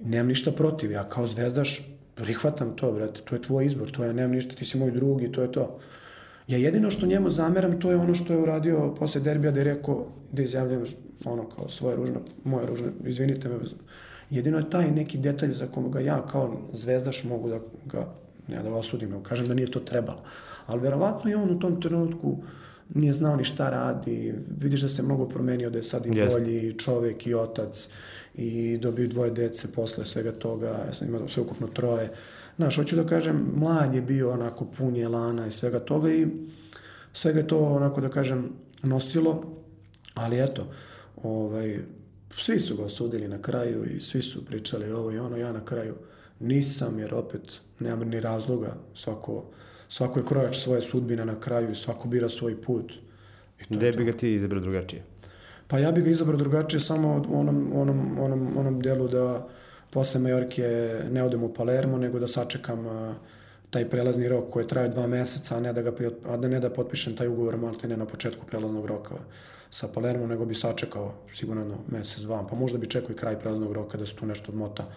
nemam ništa protiv, ja kao zvezdaš prihvatam to, brate, to je tvoj izbor, to je, nemam ništa, ti si moj drugi, to je to. Ja jedino što njemu zameram, to je ono što je uradio posle derbija da je rekao, da izjavljam ono kao svoje ružne, moje ružne, izvinite me, jedino je taj neki detalj za koga ja kao zvezdaš mogu da ga, ne da osudim, kažem da nije to trebalo. Ali verovatno i on u tom trenutku nije znao ni šta radi, vidiš da se mnogo promenio, da je sad i bolji čovek i otac i dobio dvoje dece posle svega toga, ja sam imao sveukupno troje. Znaš, hoću da kažem, mlad je bio onako pun je lana i svega toga i svega je to onako da kažem nosilo, ali eto, ovaj, svi su ga osudili na kraju i svi su pričali ovo i ono, ja na kraju nisam jer opet nemam ni razloga, svako, svako je krojač svoje sudbine na kraju i svako bira svoj put. Gde bi ga ti izabrao drugačije? Pa ja bih ga izabrao drugačije samo u onom, onom, onom, onom delu da posle Majorke ne odem u Palermo, nego da sačekam taj prelazni rok koji traje dva meseca, a ne da, ga, a da ne da potpišem taj ugovor malte ne na početku prelaznog roka sa Palermo, nego bi sačekao sigurno jedno mesec, dva, pa možda bi čekao i kraj prelaznog roka da se tu nešto odmota,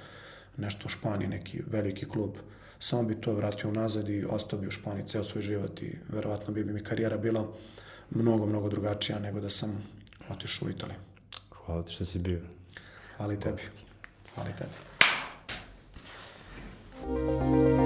nešto u Španiji, neki veliki klub. Samo bi to vratio nazad i ostao bi u Španiji ceo svoj život i verovatno bi mi karijera bila mnogo, mnogo drugačija nego da sam otišao u Italiju. Hvala ti što si bio. Hvala i tebi. Hvala i tebi. Hvala.